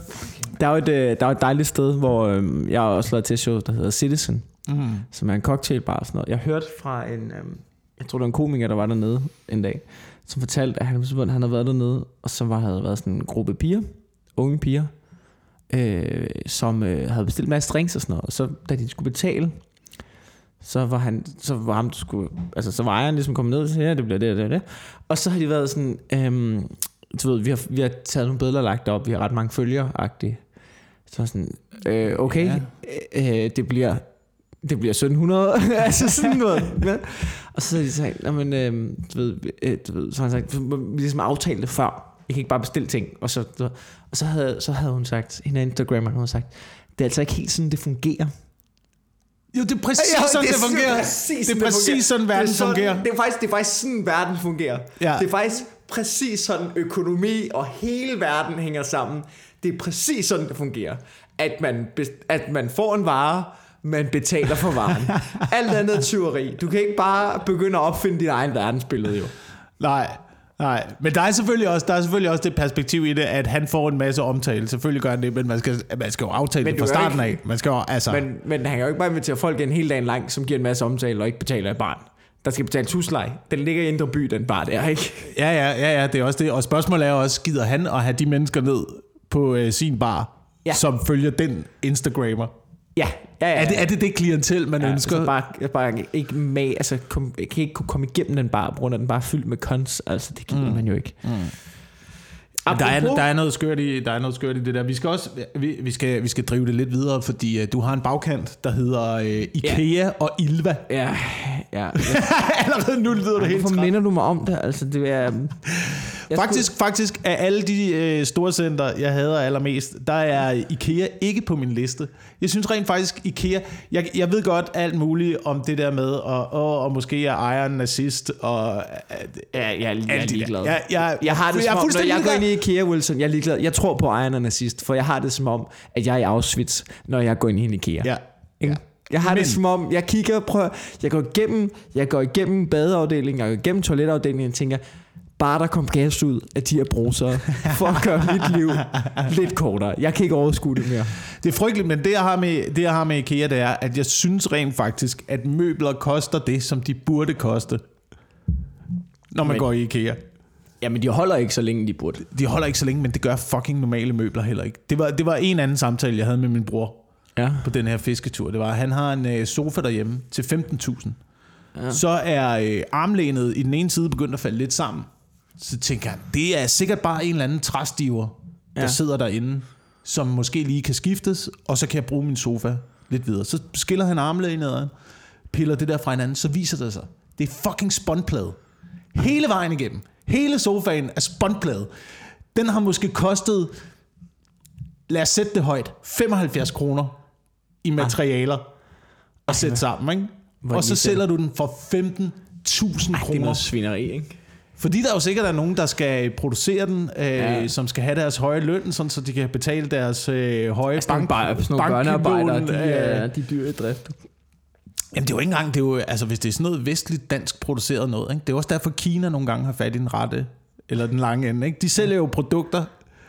Der er jo et, øh, der er et dejligt sted, hvor øh, jeg har også lavet til show, der hedder Citizen, Mm. som er en cocktailbar og sådan noget. Jeg hørte fra en, øh, jeg tror det var en komiker, der var dernede en dag, som fortalte, at han, han havde været dernede, og så var, havde været sådan en gruppe piger, unge piger, øh, som øh, havde bestilt en masse drinks og sådan noget. Og så da de skulle betale, så var han, så var ham, skulle, altså så var ejeren ligesom kommet ned og sagde, ja, det bliver det, det, og det. Og så har de været sådan, øhm, du ved, vi har, vi har taget nogle billeder lagt op, vi har ret mange følgere -agtige. Så var sådan, øh, okay, ja. øh, det bliver, det bliver 1700, altså sådan noget. Ja. Og så har de sagt, "Nå, men, øh, du ved, øh, du ved, så har han sagt, vi ligesom aftalt det før. Jeg kan ikke bare bestille ting. Og så, og så havde, så havde hun sagt, hende Instagrammer, hun havde sagt, det er altså ikke helt sådan, det fungerer. Jo, det er præcis Ja, sådan, det, er fungerer. præcis det er præcis fungerer. sådan, verden det er sådan, fungerer. Det er, faktisk, det er faktisk sådan, verden fungerer. Ja. Det er faktisk præcis sådan, økonomi og hele verden hænger sammen. Det er præcis sådan, det fungerer. At man, at man får en vare, man betaler for varen. Alt andet er tyveri. Du kan ikke bare begynde at opfinde dit egen verdensbillede, jo. Nej, nej. Men der er, selvfølgelig også, der er selvfølgelig også det perspektiv i det, at han får en masse omtale. Selvfølgelig gør han det, men man skal, man skal jo aftale Men det fra starten ikke- af. Man skal jo, altså... Men, men han kan jo ikke bare invitere folk en hel dag lang, som giver en masse omtale og ikke betaler et barn. Der skal betale husleje. Den ligger i Indre By, den bar der, ikke? Ja, ja, ja, ja, det er også det. Og spørgsmålet er også, gider han at have de mennesker ned på øh, sin bar, Ja. som følger den Instagrammer? Ja, ja, ja. Er det, er det det klientel, man ja, ønsker? Altså bare, bare ikke med, altså kom, kan ikke kunne komme igennem den bar, på grund af den bare er fyldt med cons, altså det gider mm. man jo ikke. Men der, er, Apropos- der, er noget skørt i, der er noget skørt i det der. Vi skal også vi, vi skal, vi skal drive det lidt videre, fordi uh, du har en bagkant, der hedder uh, IKEA ja. og Ilva. Ja, ja. Allerede nu lyder det helt Hvorfor minder du mig om det? Altså, det er... Jeg Faktisk, faktisk af alle de øh, store center, jeg hader allermest, der er IKEA ikke på min liste. Jeg synes rent faktisk, IKEA... Jeg, jeg ved godt alt muligt om det der med, og, og, og måske er ejeren nazist, og... Øh, Ja, jeg, jeg er det der. ligeglad. Jeg, jeg, Jeg har det jeg som er om, når fuldstændig jeg går ind i IKEA, Wilson, jeg er ligeglad. Jeg tror på ejeren er nazist, for jeg har det som om, at jeg er i Auschwitz, når jeg går ind i en IKEA. Ja. Jeg har Men. Det som om, jeg kigger, prøver, jeg går igennem, jeg går igennem badeafdelingen, jeg går igennem toiletafdelingen, og tænker, bare der kom gas ud af de her brusere, for at gøre mit liv lidt kortere. Jeg kan ikke overskue det mere. Det er frygteligt, men det jeg, har med, det jeg har med IKEA, det er, at jeg synes rent faktisk, at møbler koster det, som de burde koste, når man men, går i IKEA. Jamen, de holder ikke så længe, de burde. De holder ikke så længe, men det gør fucking normale møbler heller ikke. Det var, det var en anden samtale, jeg havde med min bror Ja. på den her fisketur. Det var, at han har en øh, sofa derhjemme til 15.000. Ja. Så er øh, armlænet i den ene side begyndt at falde lidt sammen. Så tænker han, det er sikkert bare en eller anden træstiver, der Ja. sidder derinde, som måske lige kan skiftes, og så kan jeg bruge min sofa lidt videre. Så skiller han armlænet piller det der fra hinanden, så viser det sig. Det er fucking spåndplade. Hele vejen igennem. Hele sofaen er spåndplade. Den har måske kostet, lad os sætte det højt, 75 kroner i materialer at sætte sammen, ikke? hvor Og så sælger du den for 15.000 Det er kroner. noget svineri, ikke? Fordi der er jo sikkert er nogen, der skal producere den, øh, Ja. som skal have deres høje løn, sådan, så de kan betale deres øh, høje Altså, bank, sådan nogle børnearbejdere, de, øh, er, de dyre i drift. Jamen det er jo ikke engang, det er jo, altså hvis det er sådan noget vestligt dansk produceret noget, ikke? det er jo også derfor Kina nogle gange har fat i den rette, eller den lange ende. Ikke? De sælger jo produkter,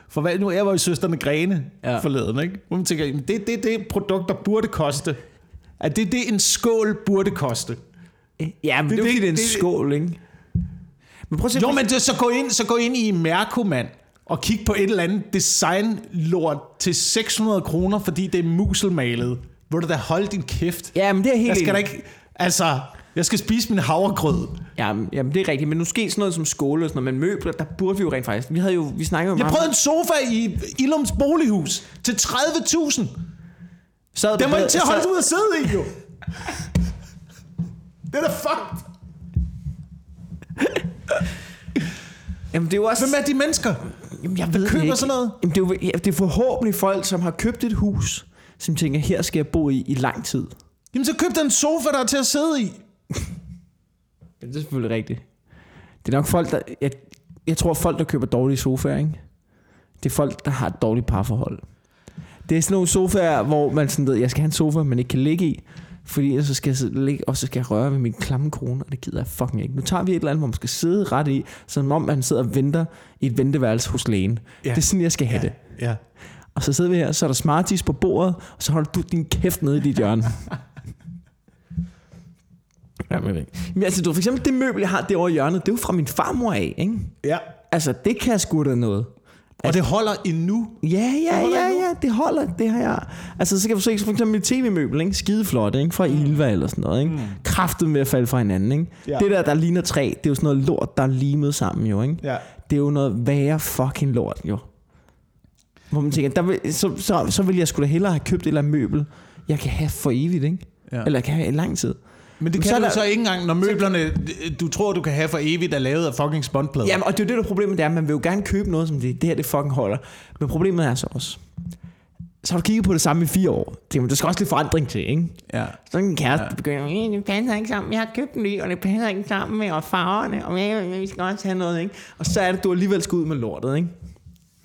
for hvad, nu jeg var jo søsterne Grene Ja. forleden, ikke? hvor man tænker, det, det, det produkter burde koste. At det, det en skål burde koste. Ja, men det, det, er Det- det- det er en det- skål, ikke? Men prøv at se, Jo, men det, så, gå ind, så gå ind i Mærko, mand, og kig på et eller andet designlort til 600 kroner, fordi det er muselmalet. Hvor du da holde din kæft. Ja, men det er helt Jeg skal da ikke... Altså, jeg skal spise min havregrød. Jamen, jamen, det er rigtigt, men nu sker sådan noget som skåle og sådan noget, men møbler, der burde vi jo rent faktisk. Vi havde jo, vi snakkede jo Jeg meget prøvede en sofa i Ilums bolighus til 30.000. sad Det var ikke til at holde sad- ud og sidde i, jo. Det er da fucked. Jamen, det er jo også... Hvem er de mennesker? Jamen, jeg ved køber ikke. sådan noget? Jamen, det, er jo, ja, det er forhåbentlig folk, som har købt et hus, som tænker, her skal jeg bo i i lang tid. Jamen, så køb den sofa, der er til at sidde i. Ja, det er selvfølgelig rigtigt. Det er nok folk, der... Jeg, jeg tror, folk, der køber dårlige sofaer, ikke? Det er folk, der har et dårligt parforhold. Det er sådan nogle sofaer, hvor man sådan ved, jeg skal have en sofa, man ikke kan ligge i, fordi ellers så skal jeg ligge, og så skal jeg røre ved min klamme kone, og det gider jeg fucking ikke. Nu tager vi et eller andet, hvor man skal sidde ret i, som om man sidder og venter i et venteværelse hos lægen. Ja. Det er sådan, jeg skal have ja. det. Ja. Og så sidder vi her, så er der Smarties på bordet, og så holder du din kæft nede i dit hjørne. Jeg ved ikke. Men altså, du, for eksempel det møbel, jeg har derovre i hjørnet, det er jo fra min farmor af, ikke? Ja. Altså, det kan sgu da noget. Og det holder endnu. Ja, ja, ja, ja, det holder, det har jeg. Altså, så kan du se, for eksempel et tv-møbel, ikke? Skideflot, ikke? Fra Ilva eller sådan noget, ikke? Mm. Kraftet med at falde fra hinanden, ikke? Ja. Det der, der ligner træ, det er jo sådan noget lort, der er limet sammen, jo, ikke? Ja. Det er jo noget værre fucking lort, jo. Hvor man tænker, der vil, så, så, så vil jeg sgu da hellere have købt et eller andet møbel, jeg kan have for evigt, ikke? Ja. Eller jeg kan have i lang tid. Men det Men kan så er du der- så ikke engang, når møblerne, du tror, du kan have for evigt, er lavet af fucking spåndplader. Jamen, og det er jo det, der er problemet, er, man vil jo gerne købe noget, som det, det her, det fucking holder. Men problemet er så også, så har du kigget på det samme i fire år. Det, der skal også lidt forandring til, ikke? Ja. Så en kæreste ja. begynder, "Øh, det passer ikke sammen, jeg har købt en ny, og det passer ikke sammen med og farverne, og vi skal også have noget, ikke? Og så er det, du alligevel skal ud med lortet, ikke?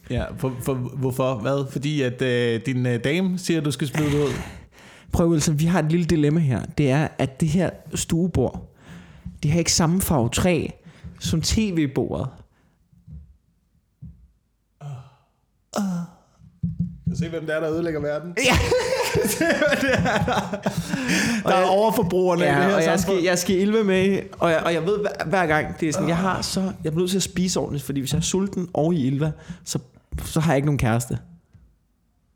Ja for, for, hvorfor? Hvad? Fordi at øh, din øh, dame siger, at du skal smide det ud? Prøv Wilson, vi har et lille dilemma her. Det er, at det her stuebord, det har ikke samme farve træ som tv-bordet. Kan du se, hvem det er, der ødelægger verden? Ja. Der er overforbrugerne i det Ja, her og jeg samfund. skal, jeg skal ilve med, og jeg, og jeg ved hver, hver gang, det er sådan, jeg har så, jeg bliver nødt til at spise ordentligt, fordi hvis jeg er sulten og i Ilva, så, så har jeg ikke nogen kæreste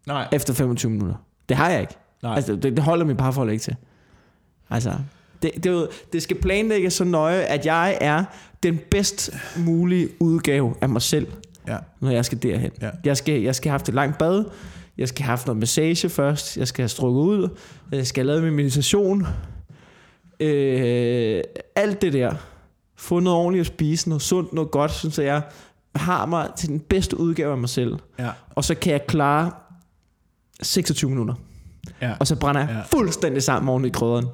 Nej. efter 25 minutter. Det har jeg ikke. Nej. Altså, det, det holder mit parforhold ikke til. Altså, det, det, det skal planlægges så nøje, at jeg er den bedst mulige udgave af mig selv. Ja. når jeg skal derhen. Ja. Jeg, skal, jeg skal have haft et langt bad, jeg skal have haft noget massage først, jeg skal have strukket ud, jeg skal have lavet min meditation. Øh, alt det der. Få noget ordentligt at spise, noget sundt, noget godt, synes jeg, har mig til den bedste udgave af mig selv. Ja. Og så kan jeg klare 26 minutter. Ja. Og så brænder jeg Ja. fuldstændig sammen oven i krydderen.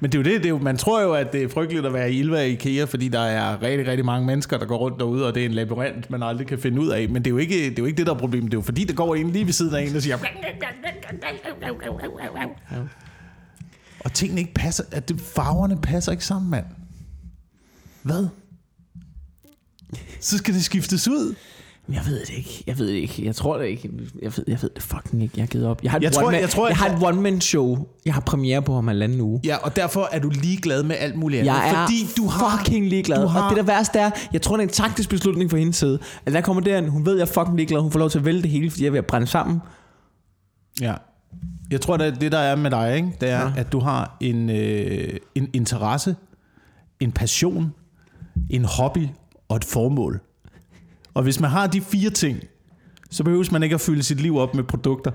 Men det er jo det, det er jo, man tror jo, at det er frygteligt at være i Ilva i IKEA, fordi der er rigtig, rigtig mange mennesker, der går rundt derude, og det er en labyrint, man aldrig kan finde ud af. Men det er jo ikke det, er jo ikke det der er problemet. Det er jo fordi, der går en lige ved siden af en, der siger... Og tingene ikke passer, at det, farverne passer ikke sammen, mand. Hvad? Så skal det skiftes ud. Jeg ved det ikke. Jeg ved det ikke. Jeg tror det ikke. Jeg ved, jeg ved det fucking ikke. Jeg har givet op. Jeg har et, Jeg one tror- man, jeg tror, jeg jeg- har et one-man show. Jeg har premiere på om halvanden uge. Ja, og derfor er du ligeglad med alt muligt andet. Jeg fordi du har, fucking ligeglad. du har- og det der værste er, jeg tror, det er en taktisk beslutning for hendes side. At der kommer derind, hun ved, jeg er fucking ligeglad. Hun får lov til at vælge det hele, fordi jeg er ved at brænde sammen. Ja. Jeg tror, det, det der er med dig, ikke? det er. Ja. at du har en, øh, en interesse, en passion, en hobby og et formål. Og hvis man har de fire ting, så behøves man ikke at fylde sit liv op med produkter.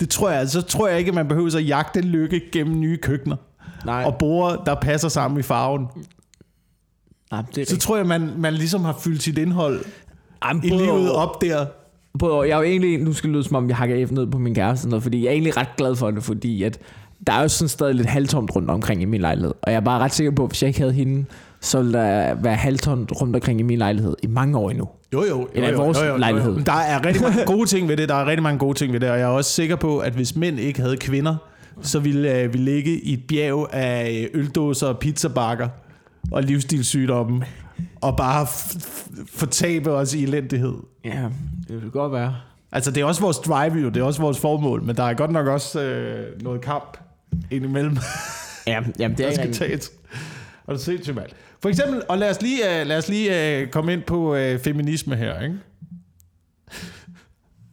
Det tror jeg, så tror jeg ikke, at man behøver at jagte lykke gennem nye køkkener. Nej, Og borer, der passer sammen i farven. nej det er Så tror jeg, man, man ligesom har fyldt sit indhold Jamen, i livet op der. Både. Jeg er jo egentlig, nu skal det lyde som om, jeg hakker F ned på min kæreste, noget, fordi jeg er egentlig ret glad for det, fordi at der er jo sådan stadig lidt halvtomt rundt omkring i min lejlighed. Og jeg er bare ret sikker på, at hvis jeg ikke havde hende, så ville der være halvtomt rundt omkring i min lejlighed i mange år endnu. Jo, jo. Eller i vores lejlighed. Men Der er rigtig mange gode ting ved det. Der er rigtig mange gode ting ved det. Og jeg er også sikker på, at hvis mænd ikke havde kvinder, så ville øh, vi ligge i et bjerg af øh, øldåser og pizzabakker og livsstilssygdomme. Og bare fortabe os i elendighed. Ja, det ville godt være. Altså, det er også vores drive, jo. Det er også vores formål. Men der er godt nok også øh, noget kamp indimellem, Ja, jamen, det der er skal ikke tages. Og det er mand. For eksempel, og lad os lige, øh, lad os lige øh, komme ind på øh, feminisme her, ikke?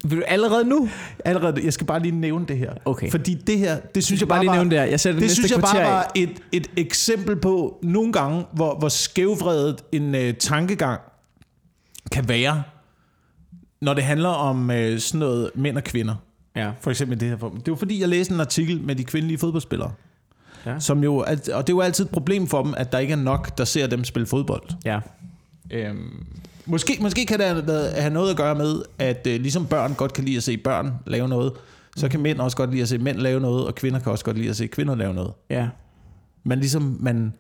Vil du allerede nu? Allerede, jeg skal bare lige nævne det her. Okay. Fordi det her, det synes Jeg bare lige var, nævne det her. Jeg sætter det, det synes jeg bare af. var et, et eksempel på nogle gange, hvor, hvor skævvredet en øh, tankegang kan være, når det handler om øh, sådan noget mænd og kvinder. Ja. For eksempel det her. Det var fordi, jeg læste en artikel med de kvindelige fodboldspillere. Ja. Som jo, at- og det er jo altid et problem for dem, at der ikke er nok, der ser dem spille fodbold. Ja. Øhm, måske, måske kan det have- noget at gøre med, at øh, ligesom børn godt kan lide at se børn lave noget, så kan mænd også godt lide at se mænd lave noget, og kvinder kan også godt lide at se kvinder lave noget. Ja. Man ligesom, man,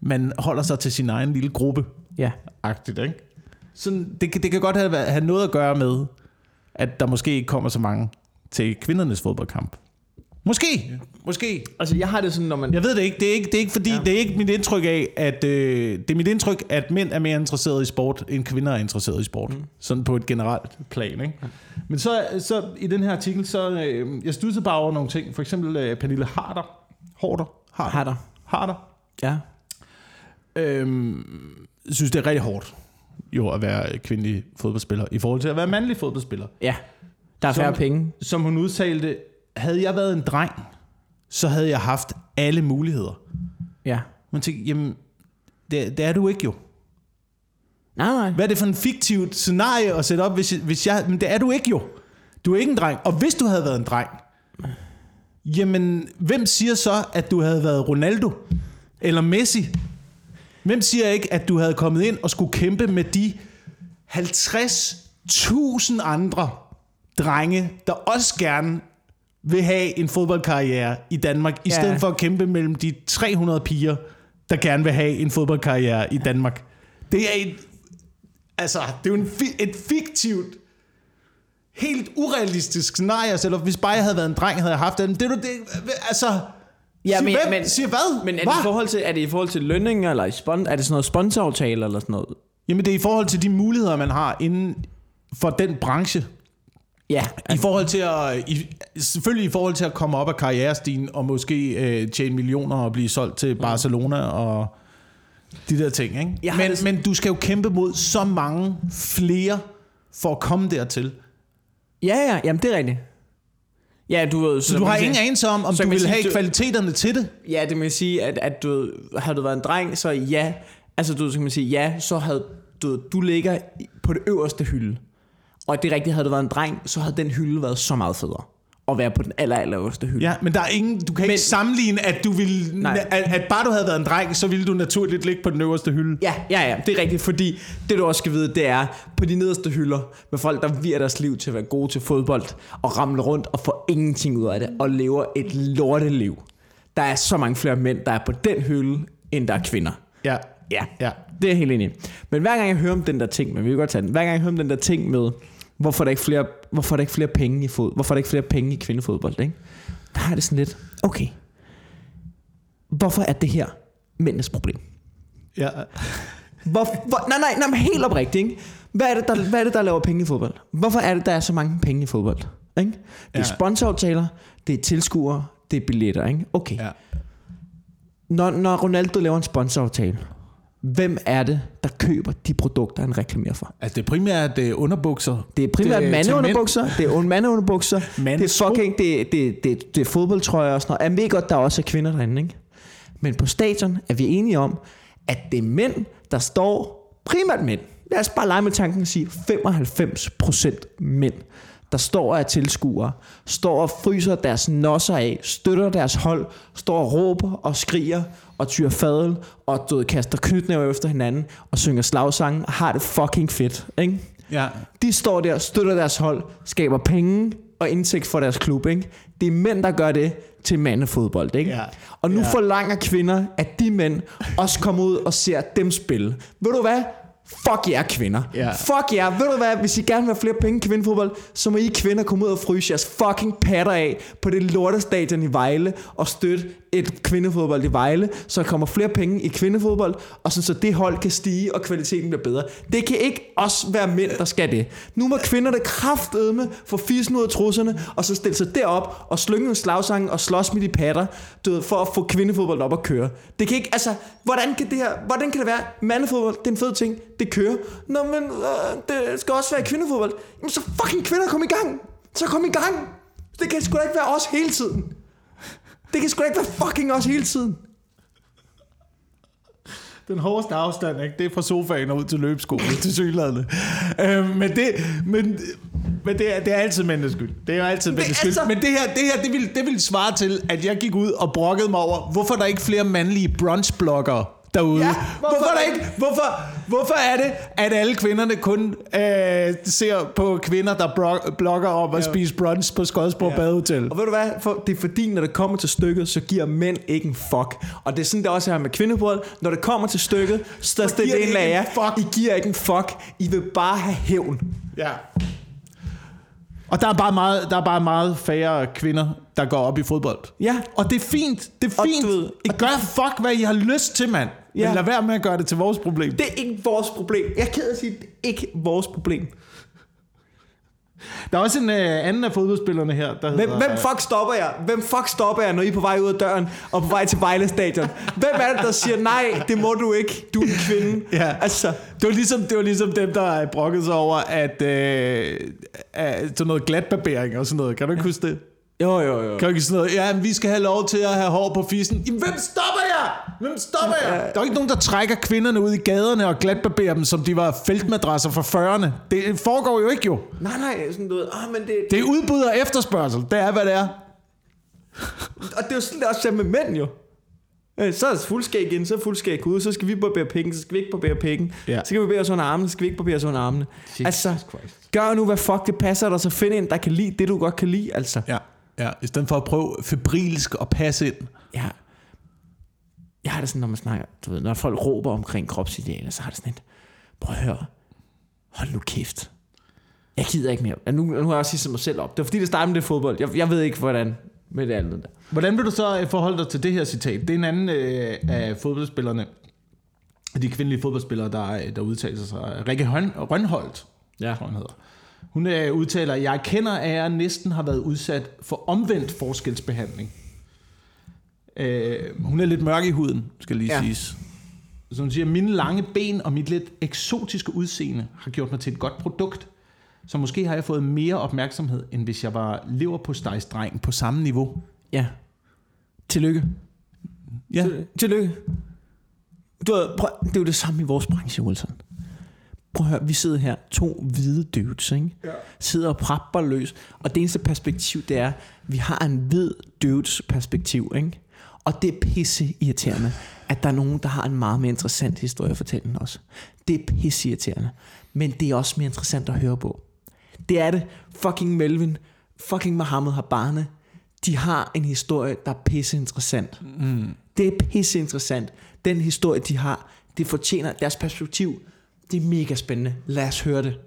man holder sig til sin egen lille gruppe. Ja. Agtigt, ikke? Sådan, det, kan- det kan godt have, have noget at gøre med, at der måske ikke kommer så mange til kvindernes fodboldkamp. Måske, måske. Altså, jeg har det sådan, når man... Jeg ved det ikke. Det er ikke, det er ikke fordi, ja. Ja. det er ikke mit indtryk af, at øh, det er mit indtryk, at mænd er mere interesseret i sport, end kvinder er interesseret i sport. Mm. Sådan på et generelt plan, ikke? Ja. Men så, så i den her artikel, så øh, jeg studsede bare over nogle ting. For eksempel øh, Pernille Harder. Harder. Harder. Har der. Harder. Ja. Øhm, synes, det er rigtig hårdt jo at være kvindelig fodboldspiller, i forhold til at være mandlig fodboldspiller. Ja. Der er Som- færre penge. Som hun udtalte, havde jeg været en dreng, så havde jeg haft alle muligheder. Ja. Man tænker, jamen, det, det er du ikke jo. Nej, nej. Hvad er det for en fiktivt scenarie at sætte op, hvis, hvis jeg... Men det er du ikke jo. Du er ikke en dreng. Og hvis du havde været en dreng, jamen, hvem siger så, at du havde været Ronaldo? Eller Messi? Hvem siger ikke, at du havde kommet ind og skulle kæmpe med de 50.000 andre drenge, der også gerne vil have en fodboldkarriere i Danmark, i Ja. stedet for at kæmpe mellem de 300 piger, der gerne vil have en fodboldkarriere i Danmark. Det er et, altså, det er jo en, et fiktivt, helt urealistisk scenarie, selv hvis bare jeg havde været en dreng, havde jeg haft den. Det er du det, altså, Ja, siger, men- hvem, men- siger hvad? Men er det, i forhold til, er det i forhold til lønninger, eller i spon, er det sådan noget sponsoraftale, eller sådan noget? Jamen det er i forhold til de muligheder, man har inden for den branche. Ja. I forhold til at, i, selvfølgelig i forhold til at komme op af karrierestigen og måske øh, tjene millioner og blive solgt til Barcelona og de der ting. Ikke? Jeg Men, det men du skal jo kæmpe mod så mange flere for at komme dertil. Ja, ja, jamen det er rigtigt. Ja, du ved... Så du har ingen anelse om, om så du vil sige, have du- kvaliteterne til det. Ja, det vil sige, at, at du har du været en dreng, så ja. Altså, du så kan man sige, ja, så havde du, du ligger på det øverste hylde. Og det rigtigt, havde du været en dreng, så havde den hylde været så meget federe. At være på den aller, aller hylde. Ja, men der er ingen, du kan men, ikke sammenligne, at du ville, Nej. at, at bare du havde været en dreng, så ville du naturligt ligge på den øverste hylde. Ja, ja, ja, det er rigtigt, fordi det du også skal vide, det er på de nederste hylder med folk, der virer deres liv til at være gode til fodbold og ramle rundt og få ingenting ud af det og lever et lorteliv. Der er så mange flere mænd, der er på den hylde, end der er kvinder. Ja. Ja, Ja. det er jeg helt enig. Men hver gang jeg hører om den der ting, men vi kan godt tage den. Hver gang jeg hører om den der ting med, hvorfor er der ikke flere, hvorfor er der ikke flere penge i fod, hvorfor er der ikke flere penge i kvindefodbold, ikke? Der har det sådan lidt, okay, hvorfor er det her mændenes problem? ja. Hvor, hvor, nej, nej, nej, men helt oprigtigt, ikke? Hvad er, det, der, hvad er det, der laver penge i fodbold? Hvorfor er det, der er så mange penge i fodbold? Ikke? Det er Ja. sponsoraftaler, det er tilskuere, det er billetter, ikke? Okay. ja. Når, når Ronaldo laver en sponsoraftale, hvem er det, der køber de produkter, han reklamerer for? Altså, det er primært det er underbukser. Det er primært Det er mandeunderbukser, det er mandeunderbukser, det er fucking, det, det, det, det er fodboldtrøjer og sådan noget. Jeg ved godt, der også er kvinder derinde, ikke? Men på stadion er vi enige om, at det er mænd, der står, primært mænd, lad os bare lege med tanken og sige 95% mænd, der står af tilskuere, står og fryser deres nosser af, støtter deres hold, står og råber og skriger og tyrer fadel og du ved, kaster knytnæver efter hinanden og synger slagsange og har det fucking fedt, ikke? Ja. De står der, støtter deres hold, skaber penge og indtægt for deres klub. Ikke? Det er mænd, der gør det til mandefodbold. Ikke? Ja. Og nu Ja. forlanger kvinder, at de mænd også kommer ud og ser dem spille. Ved du hvad? Fuck jer kvinder. Ja. Fuck jer. Ved du hvad? Hvis I gerne vil have flere penge i kvindefodbold, så må I kvinder komme ud og fryse jeres fucking patter af på det lortestadion i Vejle og støtte et kvindefodbold i Vejle, så der kommer flere penge i kvindefodbold, og sådan, så det hold kan stige, og kvaliteten bliver bedre. Det kan ikke også være mænd, der skal det. Nu må kvinderne kraftedme få fisen ud af trusserne, og så stille sig derop og slynge en slagsang og slås med de patter, du ved, for at få kvindefodbold op at køre. Det kan ikke, altså, hvordan kan det her, hvordan kan det være, mandefodbold, det er en fed ting, det kører. Nå, men øh, det skal også være kvindefodbold. Jamen så fucking kvinder, kom i gang. Så kom i gang. Det kan sgu da ikke være os hele tiden. Det kan sgu da ikke være fucking os hele tiden. Den hårdeste afstand, ikke? det er fra sofaen og ud til løbeskolen, til synlædende. Øh, men det, men, men det, er, det er altid mændenes skyld. Det er jo altid mændenes skyld. altså- Men det her, det her det, vil, det vil svare til, at jeg gik ud og brokkede mig over, hvorfor der er ikke flere mandlige brunchbloggere derude. Ja, hvorfor, hvorfor der ikke, hvorfor, hvorfor er det, at alle kvinderne kun øh, ser på kvinder, der blogger om at Ja. spise brunch på Skodsborg ja. Badehotel? Og ved du hvad? For, det er fordi, når det kommer til stykket, så giver mænd ikke en fuck. Og det er sådan, det også er med kvindebrød. Når det kommer til stykket, så er det en af jer. fuck. I giver ikke en fuck. I vil bare have hævn. Ja. Og der er bare meget, der er bare meget færre kvinder, der går op i fodbold. Ja. Og det er fint. Det er Og fint. du ved- I gør fuck, hvad I har lyst til, mand. Ja. Men lad være med at gøre det til vores problem. Det er ikke vores problem. Jeg er ked af at sige, det er ikke vores problem. Der er også en øh, anden af fodboldspillerne her, der Hvem, hedder... hvem fuck stopper jer? Hvem fuck stopper jer, når I er på vej ud af døren og på vej til Vejle Stadion? Hvem er det, der siger, nej, det må du ikke, du er en kvinde? Ja. Altså, Det var, ligesom, det var ligesom dem, der brokkede sig over, at, øh, at sådan noget glatbarbering og sådan noget. Kan du ikke huske det? jo, jo, jo. Kan du ikke sådan noget? Ja, men vi skal have lov til at have hår på fissen. Jamen, hvem stopper Hvem stopper jer? Der er ikke nogen, der trækker kvinderne ud i gaderne og glatbarberer dem, som de var feltmadrasser fra 40'erne. Det foregår jo ikke jo. Nej, nej, sådan du ved, ah, men det, Det er udbud og efterspørgsel. Det er, hvad det er. Og det er jo sådan, det også er med mænd jo. Øh, Så er det fuldskæg ind, så er fuldskæg ud, så skal vi barbere penge, så skal vi ikke barbere penge. Ja. Så skal vi barbere os under armene, så skal vi ikke barbere os under armene. Jesus altså, Christ. gør nu, hvad fuck det passer dig, så find en, der kan lide det, du godt kan lide, altså. Ja. ja. I stedet for at prøve febrilsk at passe ind. Ja. Jeg har det sådan, når man snakker, du ved, når folk råber omkring kropsidealer, så har det sådan et, prøv at høre, hold nu kæft. Jeg gider ikke mere. Nu, nu har jeg også sige mig selv op. Det var fordi, det startede med det fodbold. Jeg, jeg ved ikke, hvordan med det andet der. Hvordan vil du så øh, forholde dig til det her citat? Det er en anden øh, af fodboldspillerne, de kvindelige fodboldspillere, der, der udtaler sig. Rikke Røn- Rønholdt, Ja. tror hun hedder. Hun øh, udtaler, jeg kender, at jeg næsten har været udsat for omvendt forskelsbehandling. Øh, hun er lidt mørk i huden, skal lige ja. Siges. Så hun siger, mine lange ben og mit lidt eksotiske udseende har gjort mig til et godt produkt. Så måske har jeg fået mere opmærksomhed, end hvis jeg var lever på dreng på samme niveau. Ja. Tillykke. Ja. Til- Tillykke. Du prøv, det er jo det samme i vores branche, Wilson. prøv at høre, vi sidder her, to hvide dudes, ikke? Ja. Sidder og prapper løs. Og det eneste perspektiv, det er, vi har en hvid dudes perspektiv, ikke? Og det er pisse irriterende, at der er nogen, der har en meget mere interessant historie at fortælle end os. Det er pisse irriterende. Men det er også mere interessant at høre på. Det er det. Fucking Melvin, fucking Mohammed Habane, de har en historie, der er pisse interessant. Mm. Det er pisse interessant. Den historie, de har, det fortjener deres perspektiv. Det er mega spændende. Lad os høre det.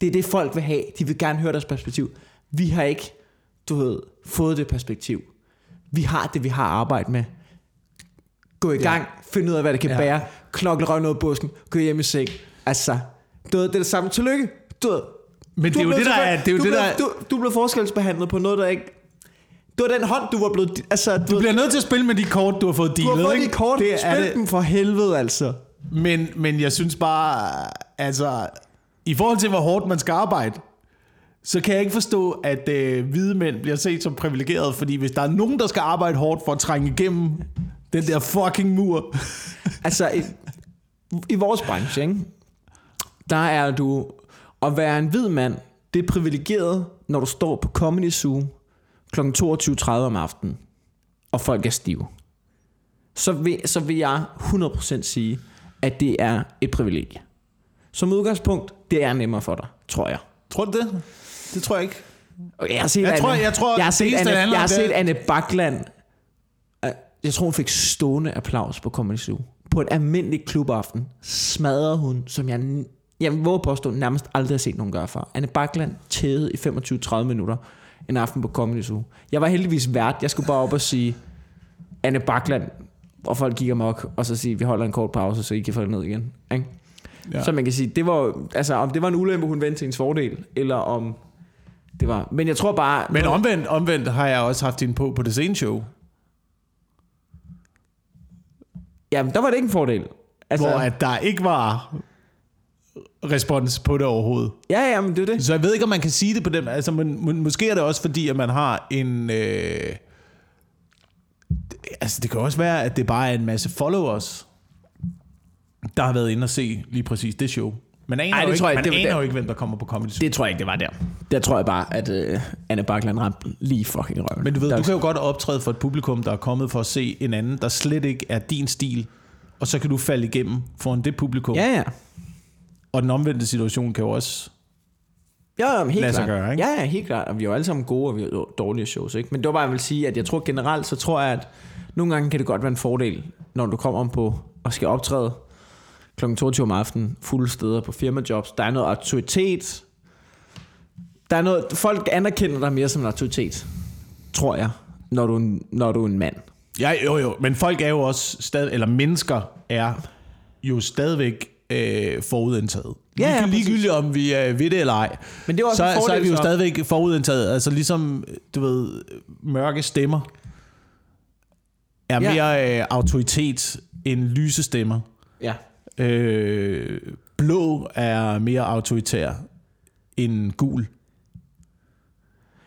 Det er det, folk vil have. De vil gerne høre deres perspektiv. Vi har ikke, du ved, fået det perspektiv. Vi har det, vi har arbejdet med. Gå i gang, ja. find ud af, hvad det kan ja. bære, knokle røven ud af busken, gå hjem i seng. Altså, du ved, det er det samme. Tillykke. Du ved, Men det er jo det, der er... Det er jo du, det, blev, der... du, du blev forskelsbehandlet på noget, der ikke... Det var den hånd, du var blevet... Altså, Du bliver nødt til at spille med de kort, du har fået du har dealet, fået ikke? de kort. Det er Spil det. dem for helvede, altså. Men, men jeg synes bare, altså, i forhold til, hvor hårdt man skal arbejde, så kan jeg ikke forstå, at øh, hvide mænd bliver set som privilegerede, fordi hvis der er nogen, der skal arbejde hårdt for at trænge igennem den der fucking mur, Altså, i, i vores branche, ikke? der er du... At være en hvid mand, det er privilegeret, når du står på Comedy Zoo kl. 22.30 om aftenen, og folk er stive. Så vil, så vil jeg 100% sige, at det er et privilegie. Som udgangspunkt, det er nemmere for dig, tror jeg. tror du det? Det tror jeg ikke. Jeg har set, Jeg Anne, tror- jeg tror, jeg har set, Anne, jeg har set Anne Bakland. øh, Jeg tror, hun fik stående applaus på Comedy Zoo. På en almindelig klubaften smadrede hun, som jeg, jeg våger påstå, nærmest aldrig har set nogen gøre før. Anne Bakland tædede i 25-30 minutter en aften på Comedy Zoo. Jeg var heldigvis vært. Jeg skulle bare op og sige, Anne Bakland, og folk gik amok, og så sige, vi holder en kort pause, så I kan få det ned igen. Ikke? Ja. Så man kan sige, det var, altså, om det var en ulempe, hun vendte til ens fordel, eller om det var... Men jeg tror bare... Men omvendt, omvendt har jeg også haft hende på på det sene show, Jamen, der var det ikke en fordel. altså, hvor at der ikke var respons på det overhovedet. Ja, ja, men det er det. Så jeg ved ikke, om man kan sige det på den. Altså, men, men, måske er det også fordi, at man har en... Øh, altså, det kan også være, at det bare er en masse followers, der har været inde og se lige præcis det show. Man aner, Ej, jo, det ikke, tror jeg man ikke, det- aner det- jo ikke, hvem der kommer på Comedy Zoo. Det tror jeg ikke, det var der. Der tror jeg bare, at øh, Anne Bakland ramte lige fucking røven. Men du ved, der, du kan jo godt optræde for et publikum, der er kommet for at se en anden, der slet ikke er din stil, og så kan du falde igennem foran det publikum. Ja, ja. Og den omvendte situation kan jo også... Ja, helt Lad sig klart. gøre, ikke? Ja, ja, helt klart. Og vi er jo alle sammen gode, og vi har dårlige shows, ikke? Men det var bare, jeg vil sige, at jeg tror generelt, så tror jeg, at nogle gange kan det godt være en fordel, når du kommer om på og skal optræde kl. 22 om aftenen, fulde steder på firmajobs. Der er noget autoritet. Der er noget, folk anerkender dig mere som en autoritet, tror jeg, når du, når du er en mand. Ja, jo jo, men folk er jo også stadig, eller mennesker er jo stadigvæk øh, forudindtaget. Ja, ja, Lige- Ligegyldigt om vi er ved det eller ej, Men det er også så, fordel, så er vi jo så. stadigvæk forudindtaget. Altså ligesom, du ved, mørke stemmer er Ja. mere øh, autoritet end lyse stemmer. Ja. Øh, blå er mere autoritær end gul.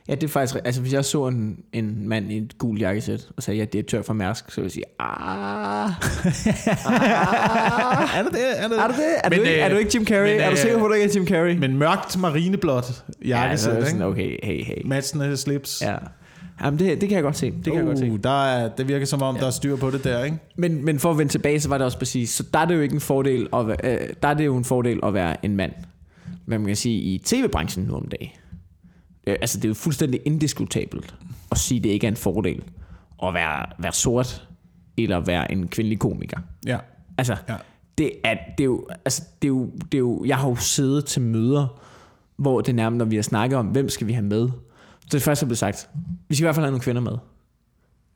Ja, det er faktisk... Altså, hvis jeg så en, en mand i et gul jakkesæt, og sagde, at jeg er direktør for Mærsk, så ville jeg sige, ah, Er det det? Er det er du det? Er, Men, du, ikke, øh, er du ikke Jim Carrey? men, er du øh, sikker på, at du ikke er Jim Carrey? Men mørkt marineblåt ja, jakkesæt, så er ja, det sådan, ikke? okay, hey, hey. Matchende slips. Ja. Jamen, det, det kan jeg godt se. Det kan jeg godt se. Uh, der er, det virker som om, ja. der er styr på det der, ikke? Men, men for at vende tilbage, så var det også præcis. Så der er det jo ikke en fordel at være, øh, der er det jo en fordel at være en mand. Hvad man kan sige i tv-branchen nu om dagen. Øh, altså, det er jo fuldstændig indiskutabelt at sige, at det ikke er en fordel at være, være sort eller være en kvindelig komiker. Ja. Altså, Ja. det, er, det, er jo, altså det, er jo, det er jo, jeg har jo siddet til møder, hvor det nærmest, når vi har snakket om, hvem skal vi have med, det første er blevet sagt, vi skal i hvert fald have nogle kvinder med.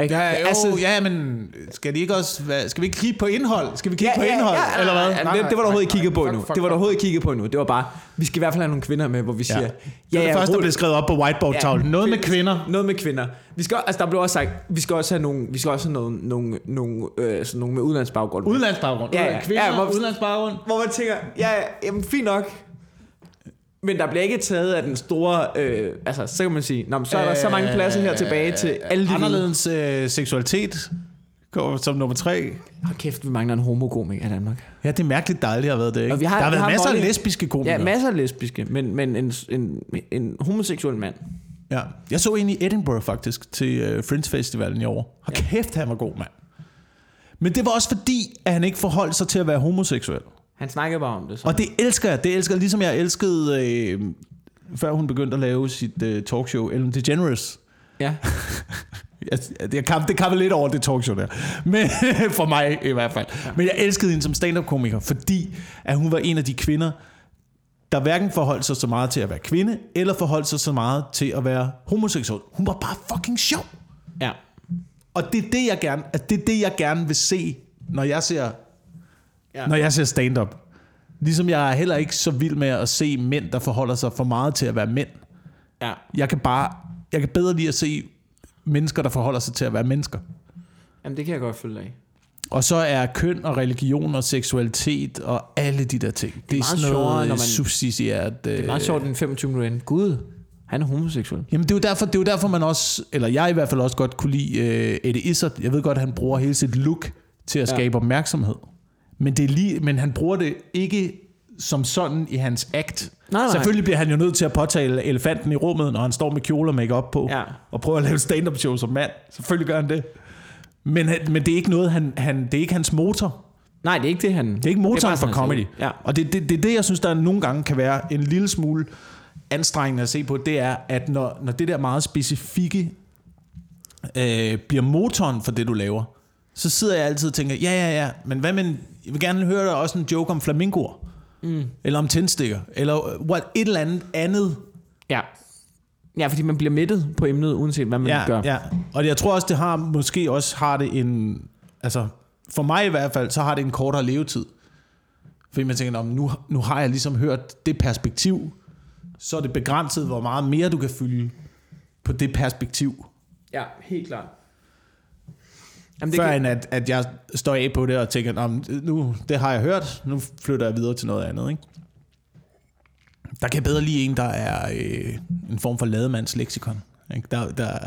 Ikke? Ja, jo, altså, ja, men skal, de ikke også, hvad, skal vi ikke kigge på indhold? Skal vi kigge på indhold, eller hvad? Ja, det, det var der overhovedet ikke kigget på endnu. Det var der overhovedet ikke kigget på endnu. Det var bare, vi skal i hvert fald have nogle kvinder med, hvor vi siger, Ja. Det er det første, der blev skrevet op på whiteboard-tavlen. Noget med kvinder. Noget med kvinder. Vi skal, altså, der blev også sagt, vi skal også have nogle, vi skal også have nogle, nogle, nogle, øh, sådan nogle med udlandsbaggrund. Udlandsbaggrund. Ja, ja. Kvinder, Ja, hvor- udlandsbaggrund. Hvor man tænker, ja, ja, jamen fint nok. Men der bliver ikke taget af den store, øh, altså så kan man sige, Nå, men så er der så mange pladser her tilbage til alle de. Anderledes øh, seksualitet Kommer som nummer tre. Hold kæft, vi mangler en homokomiker i Danmark. Ja, det er mærkeligt, aldrig har været det, ikke? Og vi har- der har været har masser af lesbiske komikere. Ja, masser af lesbiske, men, men en, en, en homoseksuel mand. Ja. Jeg så en i Edinburgh faktisk til uh, Fringe Festivalen i år. Hold Ja. kæft, han var god, mand. Men det var også fordi, at han ikke forholdt sig til at være homoseksuel. Han snakker bare om det. Så. Og det elsker jeg. Det elsker ligesom jeg elskede, øh, før hun begyndte at lave sit øh, talkshow, Ellen DeGeneres. Ja. Jeg, jeg kam, det kappede lidt over det talkshow der. Men, for mig i hvert fald. Ja. Men jeg elskede hende som stand-up-komiker, fordi at hun var en af de kvinder, der hverken forholdt sig så meget til at være kvinde, eller forholdt sig så meget til at være homoseksuel. Hun var bare fucking sjov. ja. Og det er det, jeg gerne, at det er det, jeg gerne vil se, når jeg ser, Ja. når jeg ser stand-up. Ligesom jeg er heller ikke så vild med at se mænd, der forholder sig for meget til at være mænd. ja. Jeg kan bare, jeg kan bedre lide at se mennesker, der forholder sig til at være mennesker. Jamen, det kan jeg godt følge af. Og så er køn og religion og seksualitet og alle de der ting. Det er, meget sådan sjovere, noget når man- subsidiært. Det er meget sjovt, den 25 minutter. Gud, han er homoseksuel. Jamen det er, jo derfor, det er jo derfor, man også, eller jeg i hvert fald også godt kunne lide uh, Eddie Izzard. Jeg ved godt, at han bruger hele sit look til at Ja. skabe opmærksomhed. Men, det er lige, men han bruger det ikke som sådan i hans act. Nej, nej. Selvfølgelig bliver han jo nødt til at påtale elefanten i rummet, når han står med kjole og make på, Ja. og prøver at lave stand-up show som mand. Selvfølgelig gør han det. Men, men det er ikke noget, han, han, det er ikke hans motor. Nej, det er ikke det, han... Det er ikke motoren for comedy. Ja. Og det er det, det, er det, jeg synes, der nogle gange kan være en lille smule anstrengende at se på, det er, at når, når det der meget specifikke øh, bliver motoren for det, du laver, så sidder jeg altid og tænker, ja, ja, ja, men hvad med, en- jeg vil gerne høre dig også en joke om flamingoer, mm. eller om tændstikker, eller what, et eller andet andet. Ja. Ja, fordi man bliver mættet på emnet, uanset hvad man Ja, gør. ja. Og jeg tror også, det har, måske også har det en, altså for mig i hvert fald, så har det en kortere levetid. Fordi man tænker, "Nå, men nu, nu har jeg ligesom hørt det perspektiv, så er det begrænset, hvor meget mere du kan fylde på det perspektiv. ja helt klart. Jamen, Det før kan, end at, at jeg står af på det og tænker, "Nå, men nu, det har jeg hørt, nu flytter jeg videre til noget andet. Ikke? Der kan jeg bedre lige en, der er øh, en form for lademands leksikon. Ikke? Der, der,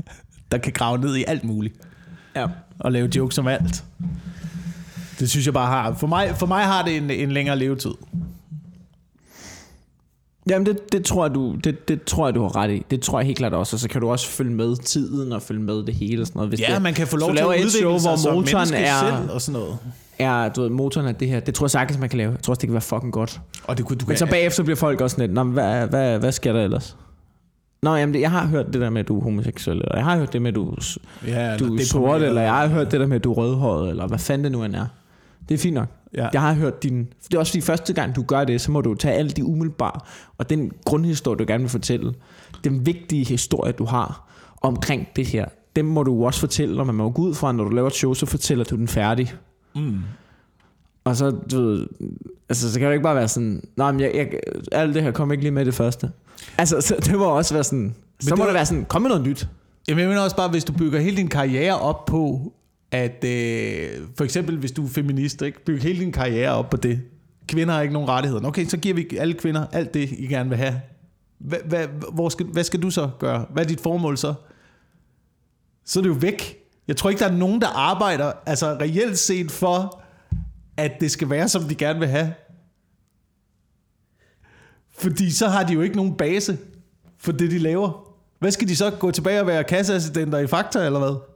der kan grave ned i alt muligt. ja. og lave jokes om alt. Det synes jeg bare har. For mig, for mig har det en, en længere levetid. Jamen, det, det, tror jeg, du, det, det tror jeg, du har ret i. Det tror jeg helt klart også. Og så kan du også følge med tiden og følge med det hele og sådan noget. Hvis Ja, det, man kan få lov til at udvikle show, sig hvor som motoren menneske er, selv og sådan noget. er, du ved, motoren er det her. Det tror jeg sagtens, man kan lave. Jeg tror også, det kan være fucking godt. Og det kunne du Men så bagefter bliver folk også lidt, Nå, hvad, hvad, hvad sker der ellers? Nå, jamen, det, jeg har hørt det der med, at du er homoseksuel, eller jeg har hørt det med, at du, ja, du er sort, eller jeg har hørt det der med, at du er rødhåret, eller hvad fanden det nu end er. Det er fint nok. Ja. Jeg har hørt din... Det er også fordi første gang, du gør det, så må du tage alle de umiddelbare, og den grundhistorie, du gerne vil fortælle, den vigtige historie, du har omkring det her, dem må du også fortælle, og man må gå ud fra, når du laver et show, så fortæller du den færdig. Mm. Og så, du ved, altså, så kan det ikke bare være sådan, nej, men jeg, jeg, alt det her kom ikke lige med det første. Altså, så det må også være sådan, så det må var- det være sådan, kom med noget nyt. Jamen, jeg mener også bare, hvis du bygger hele din karriere op på, at øh, for eksempel hvis du er feminist, ikke? byg hele din karriere op på det. Kvinder har ikke nogen rettigheder. Okay, så giver vi alle kvinder alt det, I gerne vil have. Hvad, hvad, hvor skal, hvad skal du så gøre? Hvad er dit formål så? Så er det jo væk. Jeg tror ikke, der er nogen, der arbejder altså reelt set for, at det skal være, som de gerne vil have. Fordi så har de jo ikke nogen base for det, de laver. Hvad skal de så gå tilbage og være kasseassistenter i Fakta, eller hvad?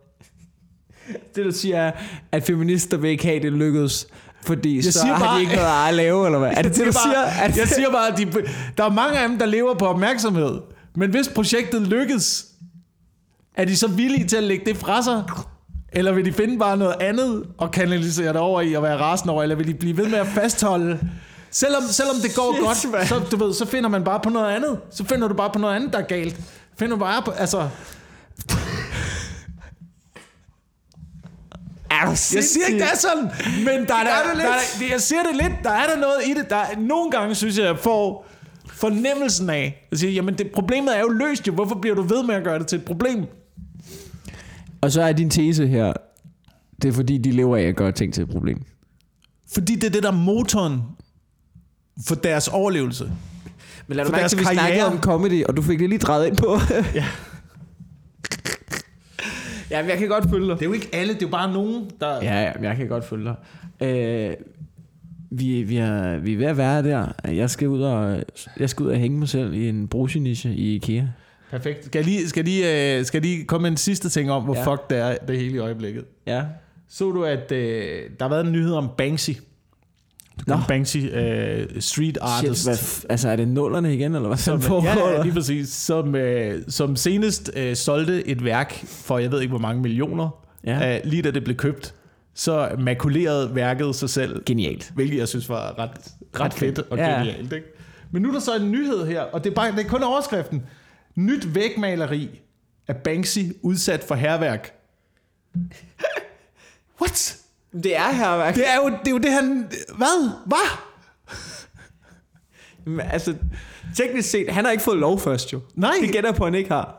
Det du siger er, at feminister vil ikke have det lykkedes, fordi jeg så siger har bare- de ikke noget at lave, eller hvad? Er det det, du siger? bare, Er det, jeg siger bare, at de, der er mange af dem, der lever på opmærksomhed. Men hvis projektet lykkes, er de så villige til at lægge det fra sig? Eller vil de finde bare noget andet og kanalisere det over i at være rasende over? Eller vil de blive ved med at fastholde? Selvom, selvom det går Shit, godt, så, du ved, så finder man bare på noget andet. Så finder du bare på noget andet, der er galt. Finder du bare på, altså... er du Jeg siger ikke, det er sådan, men der er, der, er der, det der, jeg siger det lidt, der er der noget i det. Der er, nogle gange synes jeg, jeg får fornemmelsen af, at sige, jamen det, problemet er jo løst jo, hvorfor bliver du ved med at gøre det til et problem? Og så er din tese her, det er fordi, de lever af at gøre ting til et problem. Fordi det er det, der er motoren for deres overlevelse. Men lad For du mærke at vi snakkede om comedy, og du fik det lige drejet ind på. Ja. Ja, jeg kan godt følge dig. Det er jo ikke alle, det er jo bare nogen, der... Ja, ja, jeg kan godt følge dig. Øh, vi, vi, er, vi er ved at være der. Jeg skal ud og, jeg skal ud og hænge mig selv i en bruseniche i IKEA. Perfekt. Skal jeg lige, skal lige, øh, skal lige komme med en sidste ting om, hvor ja. fuck det er det hele i øjeblikket? Ja. Så du, at øh, der har været en nyhed om Banksy? Nå. Banksy, øh, street artist. Shit, hvad, altså er det nullerne igen, eller hvad som, som ja, lige præcis. Som, øh, som senest øh, solgte et værk for, jeg ved ikke hvor mange millioner, Ja. øh, lige da det blev købt. Så makulerede værket sig selv, Genialt. hvilket jeg synes var ret, ret, Ret fedt fedt. og Ja. genialt. Ikke? Men nu er der så en nyhed her, og det er, bare, det er kun overskriften. Nyt vægmaleri af Banksy udsat for herværk. What? Det er herværk. Det er jo det, er jo det han... Hvad? Hvad? Men altså, teknisk set, han har ikke fået lov først jo. Nej. Det gætter på, han ikke har.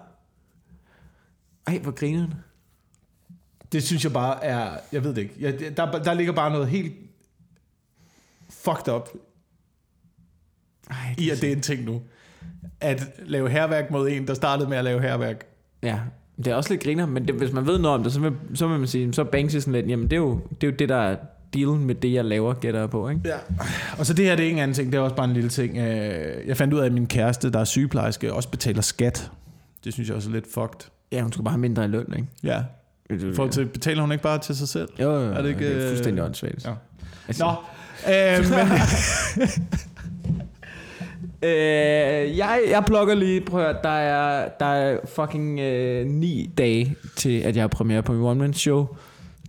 Ej, hvor griner han. Det synes jeg bare er... Jeg ved det ikke. Jeg, der, der ligger bare noget helt fucked up Ej, i, at det er en ting nu. At lave herværk mod en, der startede med at lave herværk. Ja, det er også lidt griner, men det, hvis man ved noget om det, så vil, så vil man sige, så er Banksy sådan lidt, jamen det er jo det, er jo det der er dealen med det, jeg laver, gætter jeg på, ikke? Ja. Og så det her, det er ikke en anden ting, det er også bare en lille ting. Øh, Jeg fandt ud af, at min kæreste, der er sygeplejerske, også betaler skat. Det synes jeg også er lidt fucked. Ja, hun skulle bare have mindre i løn, ikke? Ja. For til, betaler hun ikke bare til sig selv? Jo, jo, jo, Er det ikke, det er øh, fuldstændig åndssvagt. Ja. Altså, Nå. Øh, men, Øh, jeg, jeg blogger lige, prøv at høre, der er, der er fucking øh, ni dage til, at jeg har premiere på min one-man show.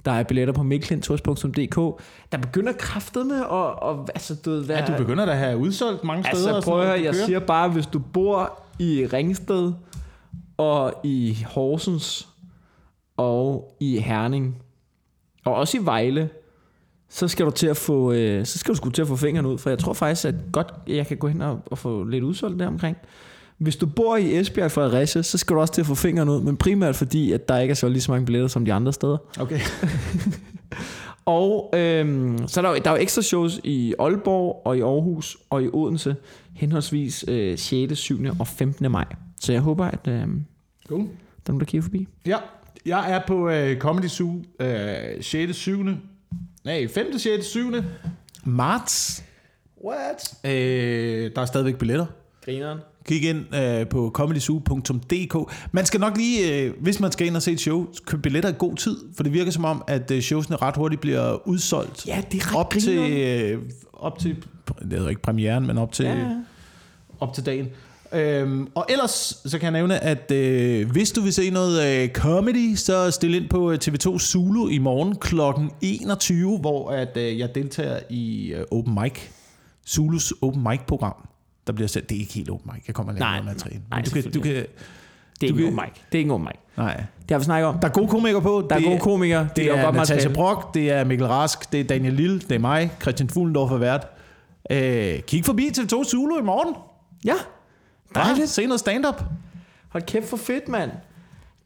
Der er billetter på miklintours.dk. Der begynder kraftet med at, og, altså, du ved, være, ja, du begynder da at have udsolgt mange steder. Altså og prøv at høre, jeg kører. siger bare, hvis du bor i Ringsted, og i Horsens, og i Herning, og også i Vejle, så skal du til at få, øh, så skal du sgu til at få fingrene ud, for jeg tror faktisk, at godt, jeg kan gå hen og, og få lidt udsolgt der omkring. Hvis du bor i Esbjerg og Fredericia, så skal du også til at få fingrene ud, men primært fordi, at der ikke er så lige så mange billetter som de andre steder. Okay. Og øhm, så er der, jo, der er jo ekstra shows i Aalborg og i Aarhus og i Odense, henholdsvis øh, 6., 7. og 15. maj. Så jeg håber, at øh, der Cool. er nogen, der kigger forbi. Ja, jeg er på øh, Comedy Zoo øh, 6. 7. Nej, 5. 6. 7. marts. What? Øh, der er stadigvæk billetter. Grineren. Kig ind øh, på comedyzoo.dk. Man skal nok lige, øh, hvis man skal ind og se et show, købe billetter i god tid, for det virker som om, at øh, showsene ret hurtigt bliver udsolgt. Ja, det er ret op til, øh, op til, det hedder ikke premieren, men op til, ja. op til dagen. Øhm, og ellers så kan jeg nævne, at øh, hvis du vil se noget øh, comedy, så stil ind på øh, TV2 Zulu i morgen kl. 21, hvor at, øh, jeg deltager i øh, Open Mic. Zulus Open Mic program. Der bliver sendt, det er ikke helt Open Mic, jeg kommer lidt at træne. nej, du kan, du kan, Det er Du ikke kan- en mic. Det er ikke en mic. nej. Det har vi snakket om. Der er gode komikere på. Der er det, gode komikere. Det laver er godt Natasha materiale. Brock, det er Mikkel Rask, det er Daniel Lille, det er mig, Christian Fuglendorf er vært. Øh, kig forbi TV2 Zulu i morgen. Ja. Dejligt. Dejligt. Se noget stand-up. Hold kæft for fedt, mand.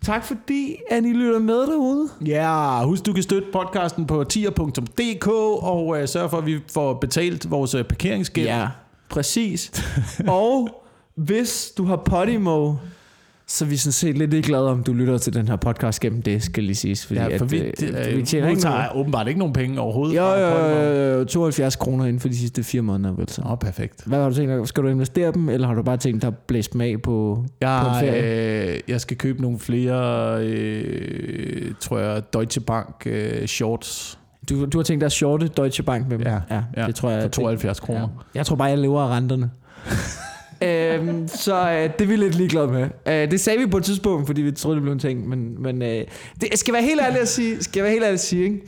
Tak fordi, at I lytter med derude. Ja, husk du kan støtte podcasten på tier.dk og øh, sørg for, at vi får betalt vores øh, parkeringsgæld. Ja, præcis. og hvis du har Podimo, så er vi sådan set lidt ligeglade om du lytter til den her podcast gennem det, skal lige siges. Fordi ja for at, vi, øh, det, vi tjener ikke noget. åbenbart ikke nogen penge overhovedet. Jo, jo, jo, jo, 72 kroner inden for de sidste fire måneder. Vel, så. Nå, perfekt. Hvad har du tænkt dig? Skal du investere dem, eller har du bare tænkt dig at blæse dem af på, på en Jeg, ferie? øh, jeg skal købe nogle flere, øh, tror jeg, Deutsche Bank øh, shorts Du, du har tænkt dig at shorte Deutsche Bank med dem? Ja, ja, ja, det tror jeg. for 72 kroner. Ja. Jeg tror bare, jeg lever af renterne. øhm, så øh, det er vi lidt ligeglade med. Øh, det sagde vi på et tidspunkt, fordi vi troede, det blev en ting. Men, men øh, det, jeg skal være helt ærlig at sige, skal jeg være helt ærlig at sige ikke?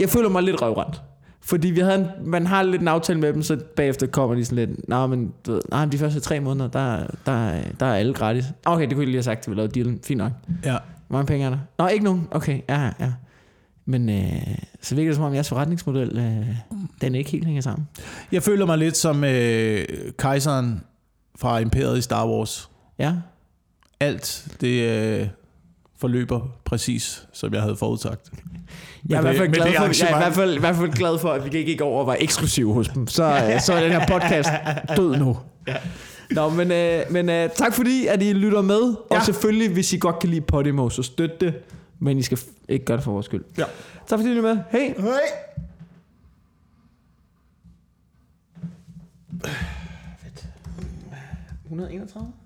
jeg føler mig lidt røvrendt. Fordi vi havde en, man har lidt en aftale med dem, så bagefter kommer de sådan lidt, nej, men du ved, nej, de første tre måneder, der, der, der er alle gratis. Okay, det kunne jeg lige have sagt, at vi lavede dealen. Fint nok. Ja. Hvor mange penge er der? Nå, ikke nogen. Okay, ja, ja. Men øh, så virker det som om, jeres forretningsmodel, øh, den ikke helt hænger sammen. Jeg føler mig lidt som øh, kejseren fra imperiet i Star Wars. Ja, Alt det øh, forløber præcis, som jeg havde forudsagt. Jeg er, i hvert fald glad det for, jeg er i hvert fald, i hvert fald glad for, at vi gik ikke over og var eksklusive hos dem. Så, øh, så er den her podcast død nu. Ja. Nå, men, øh, men øh, tak fordi, at I lytter med. Og Ja. selvfølgelig, hvis I godt kan lide Podimo, så støt det Men I skal ikke gøre det for vores skyld. Ja. Tak fordi I er med. Hej! Hej. 131?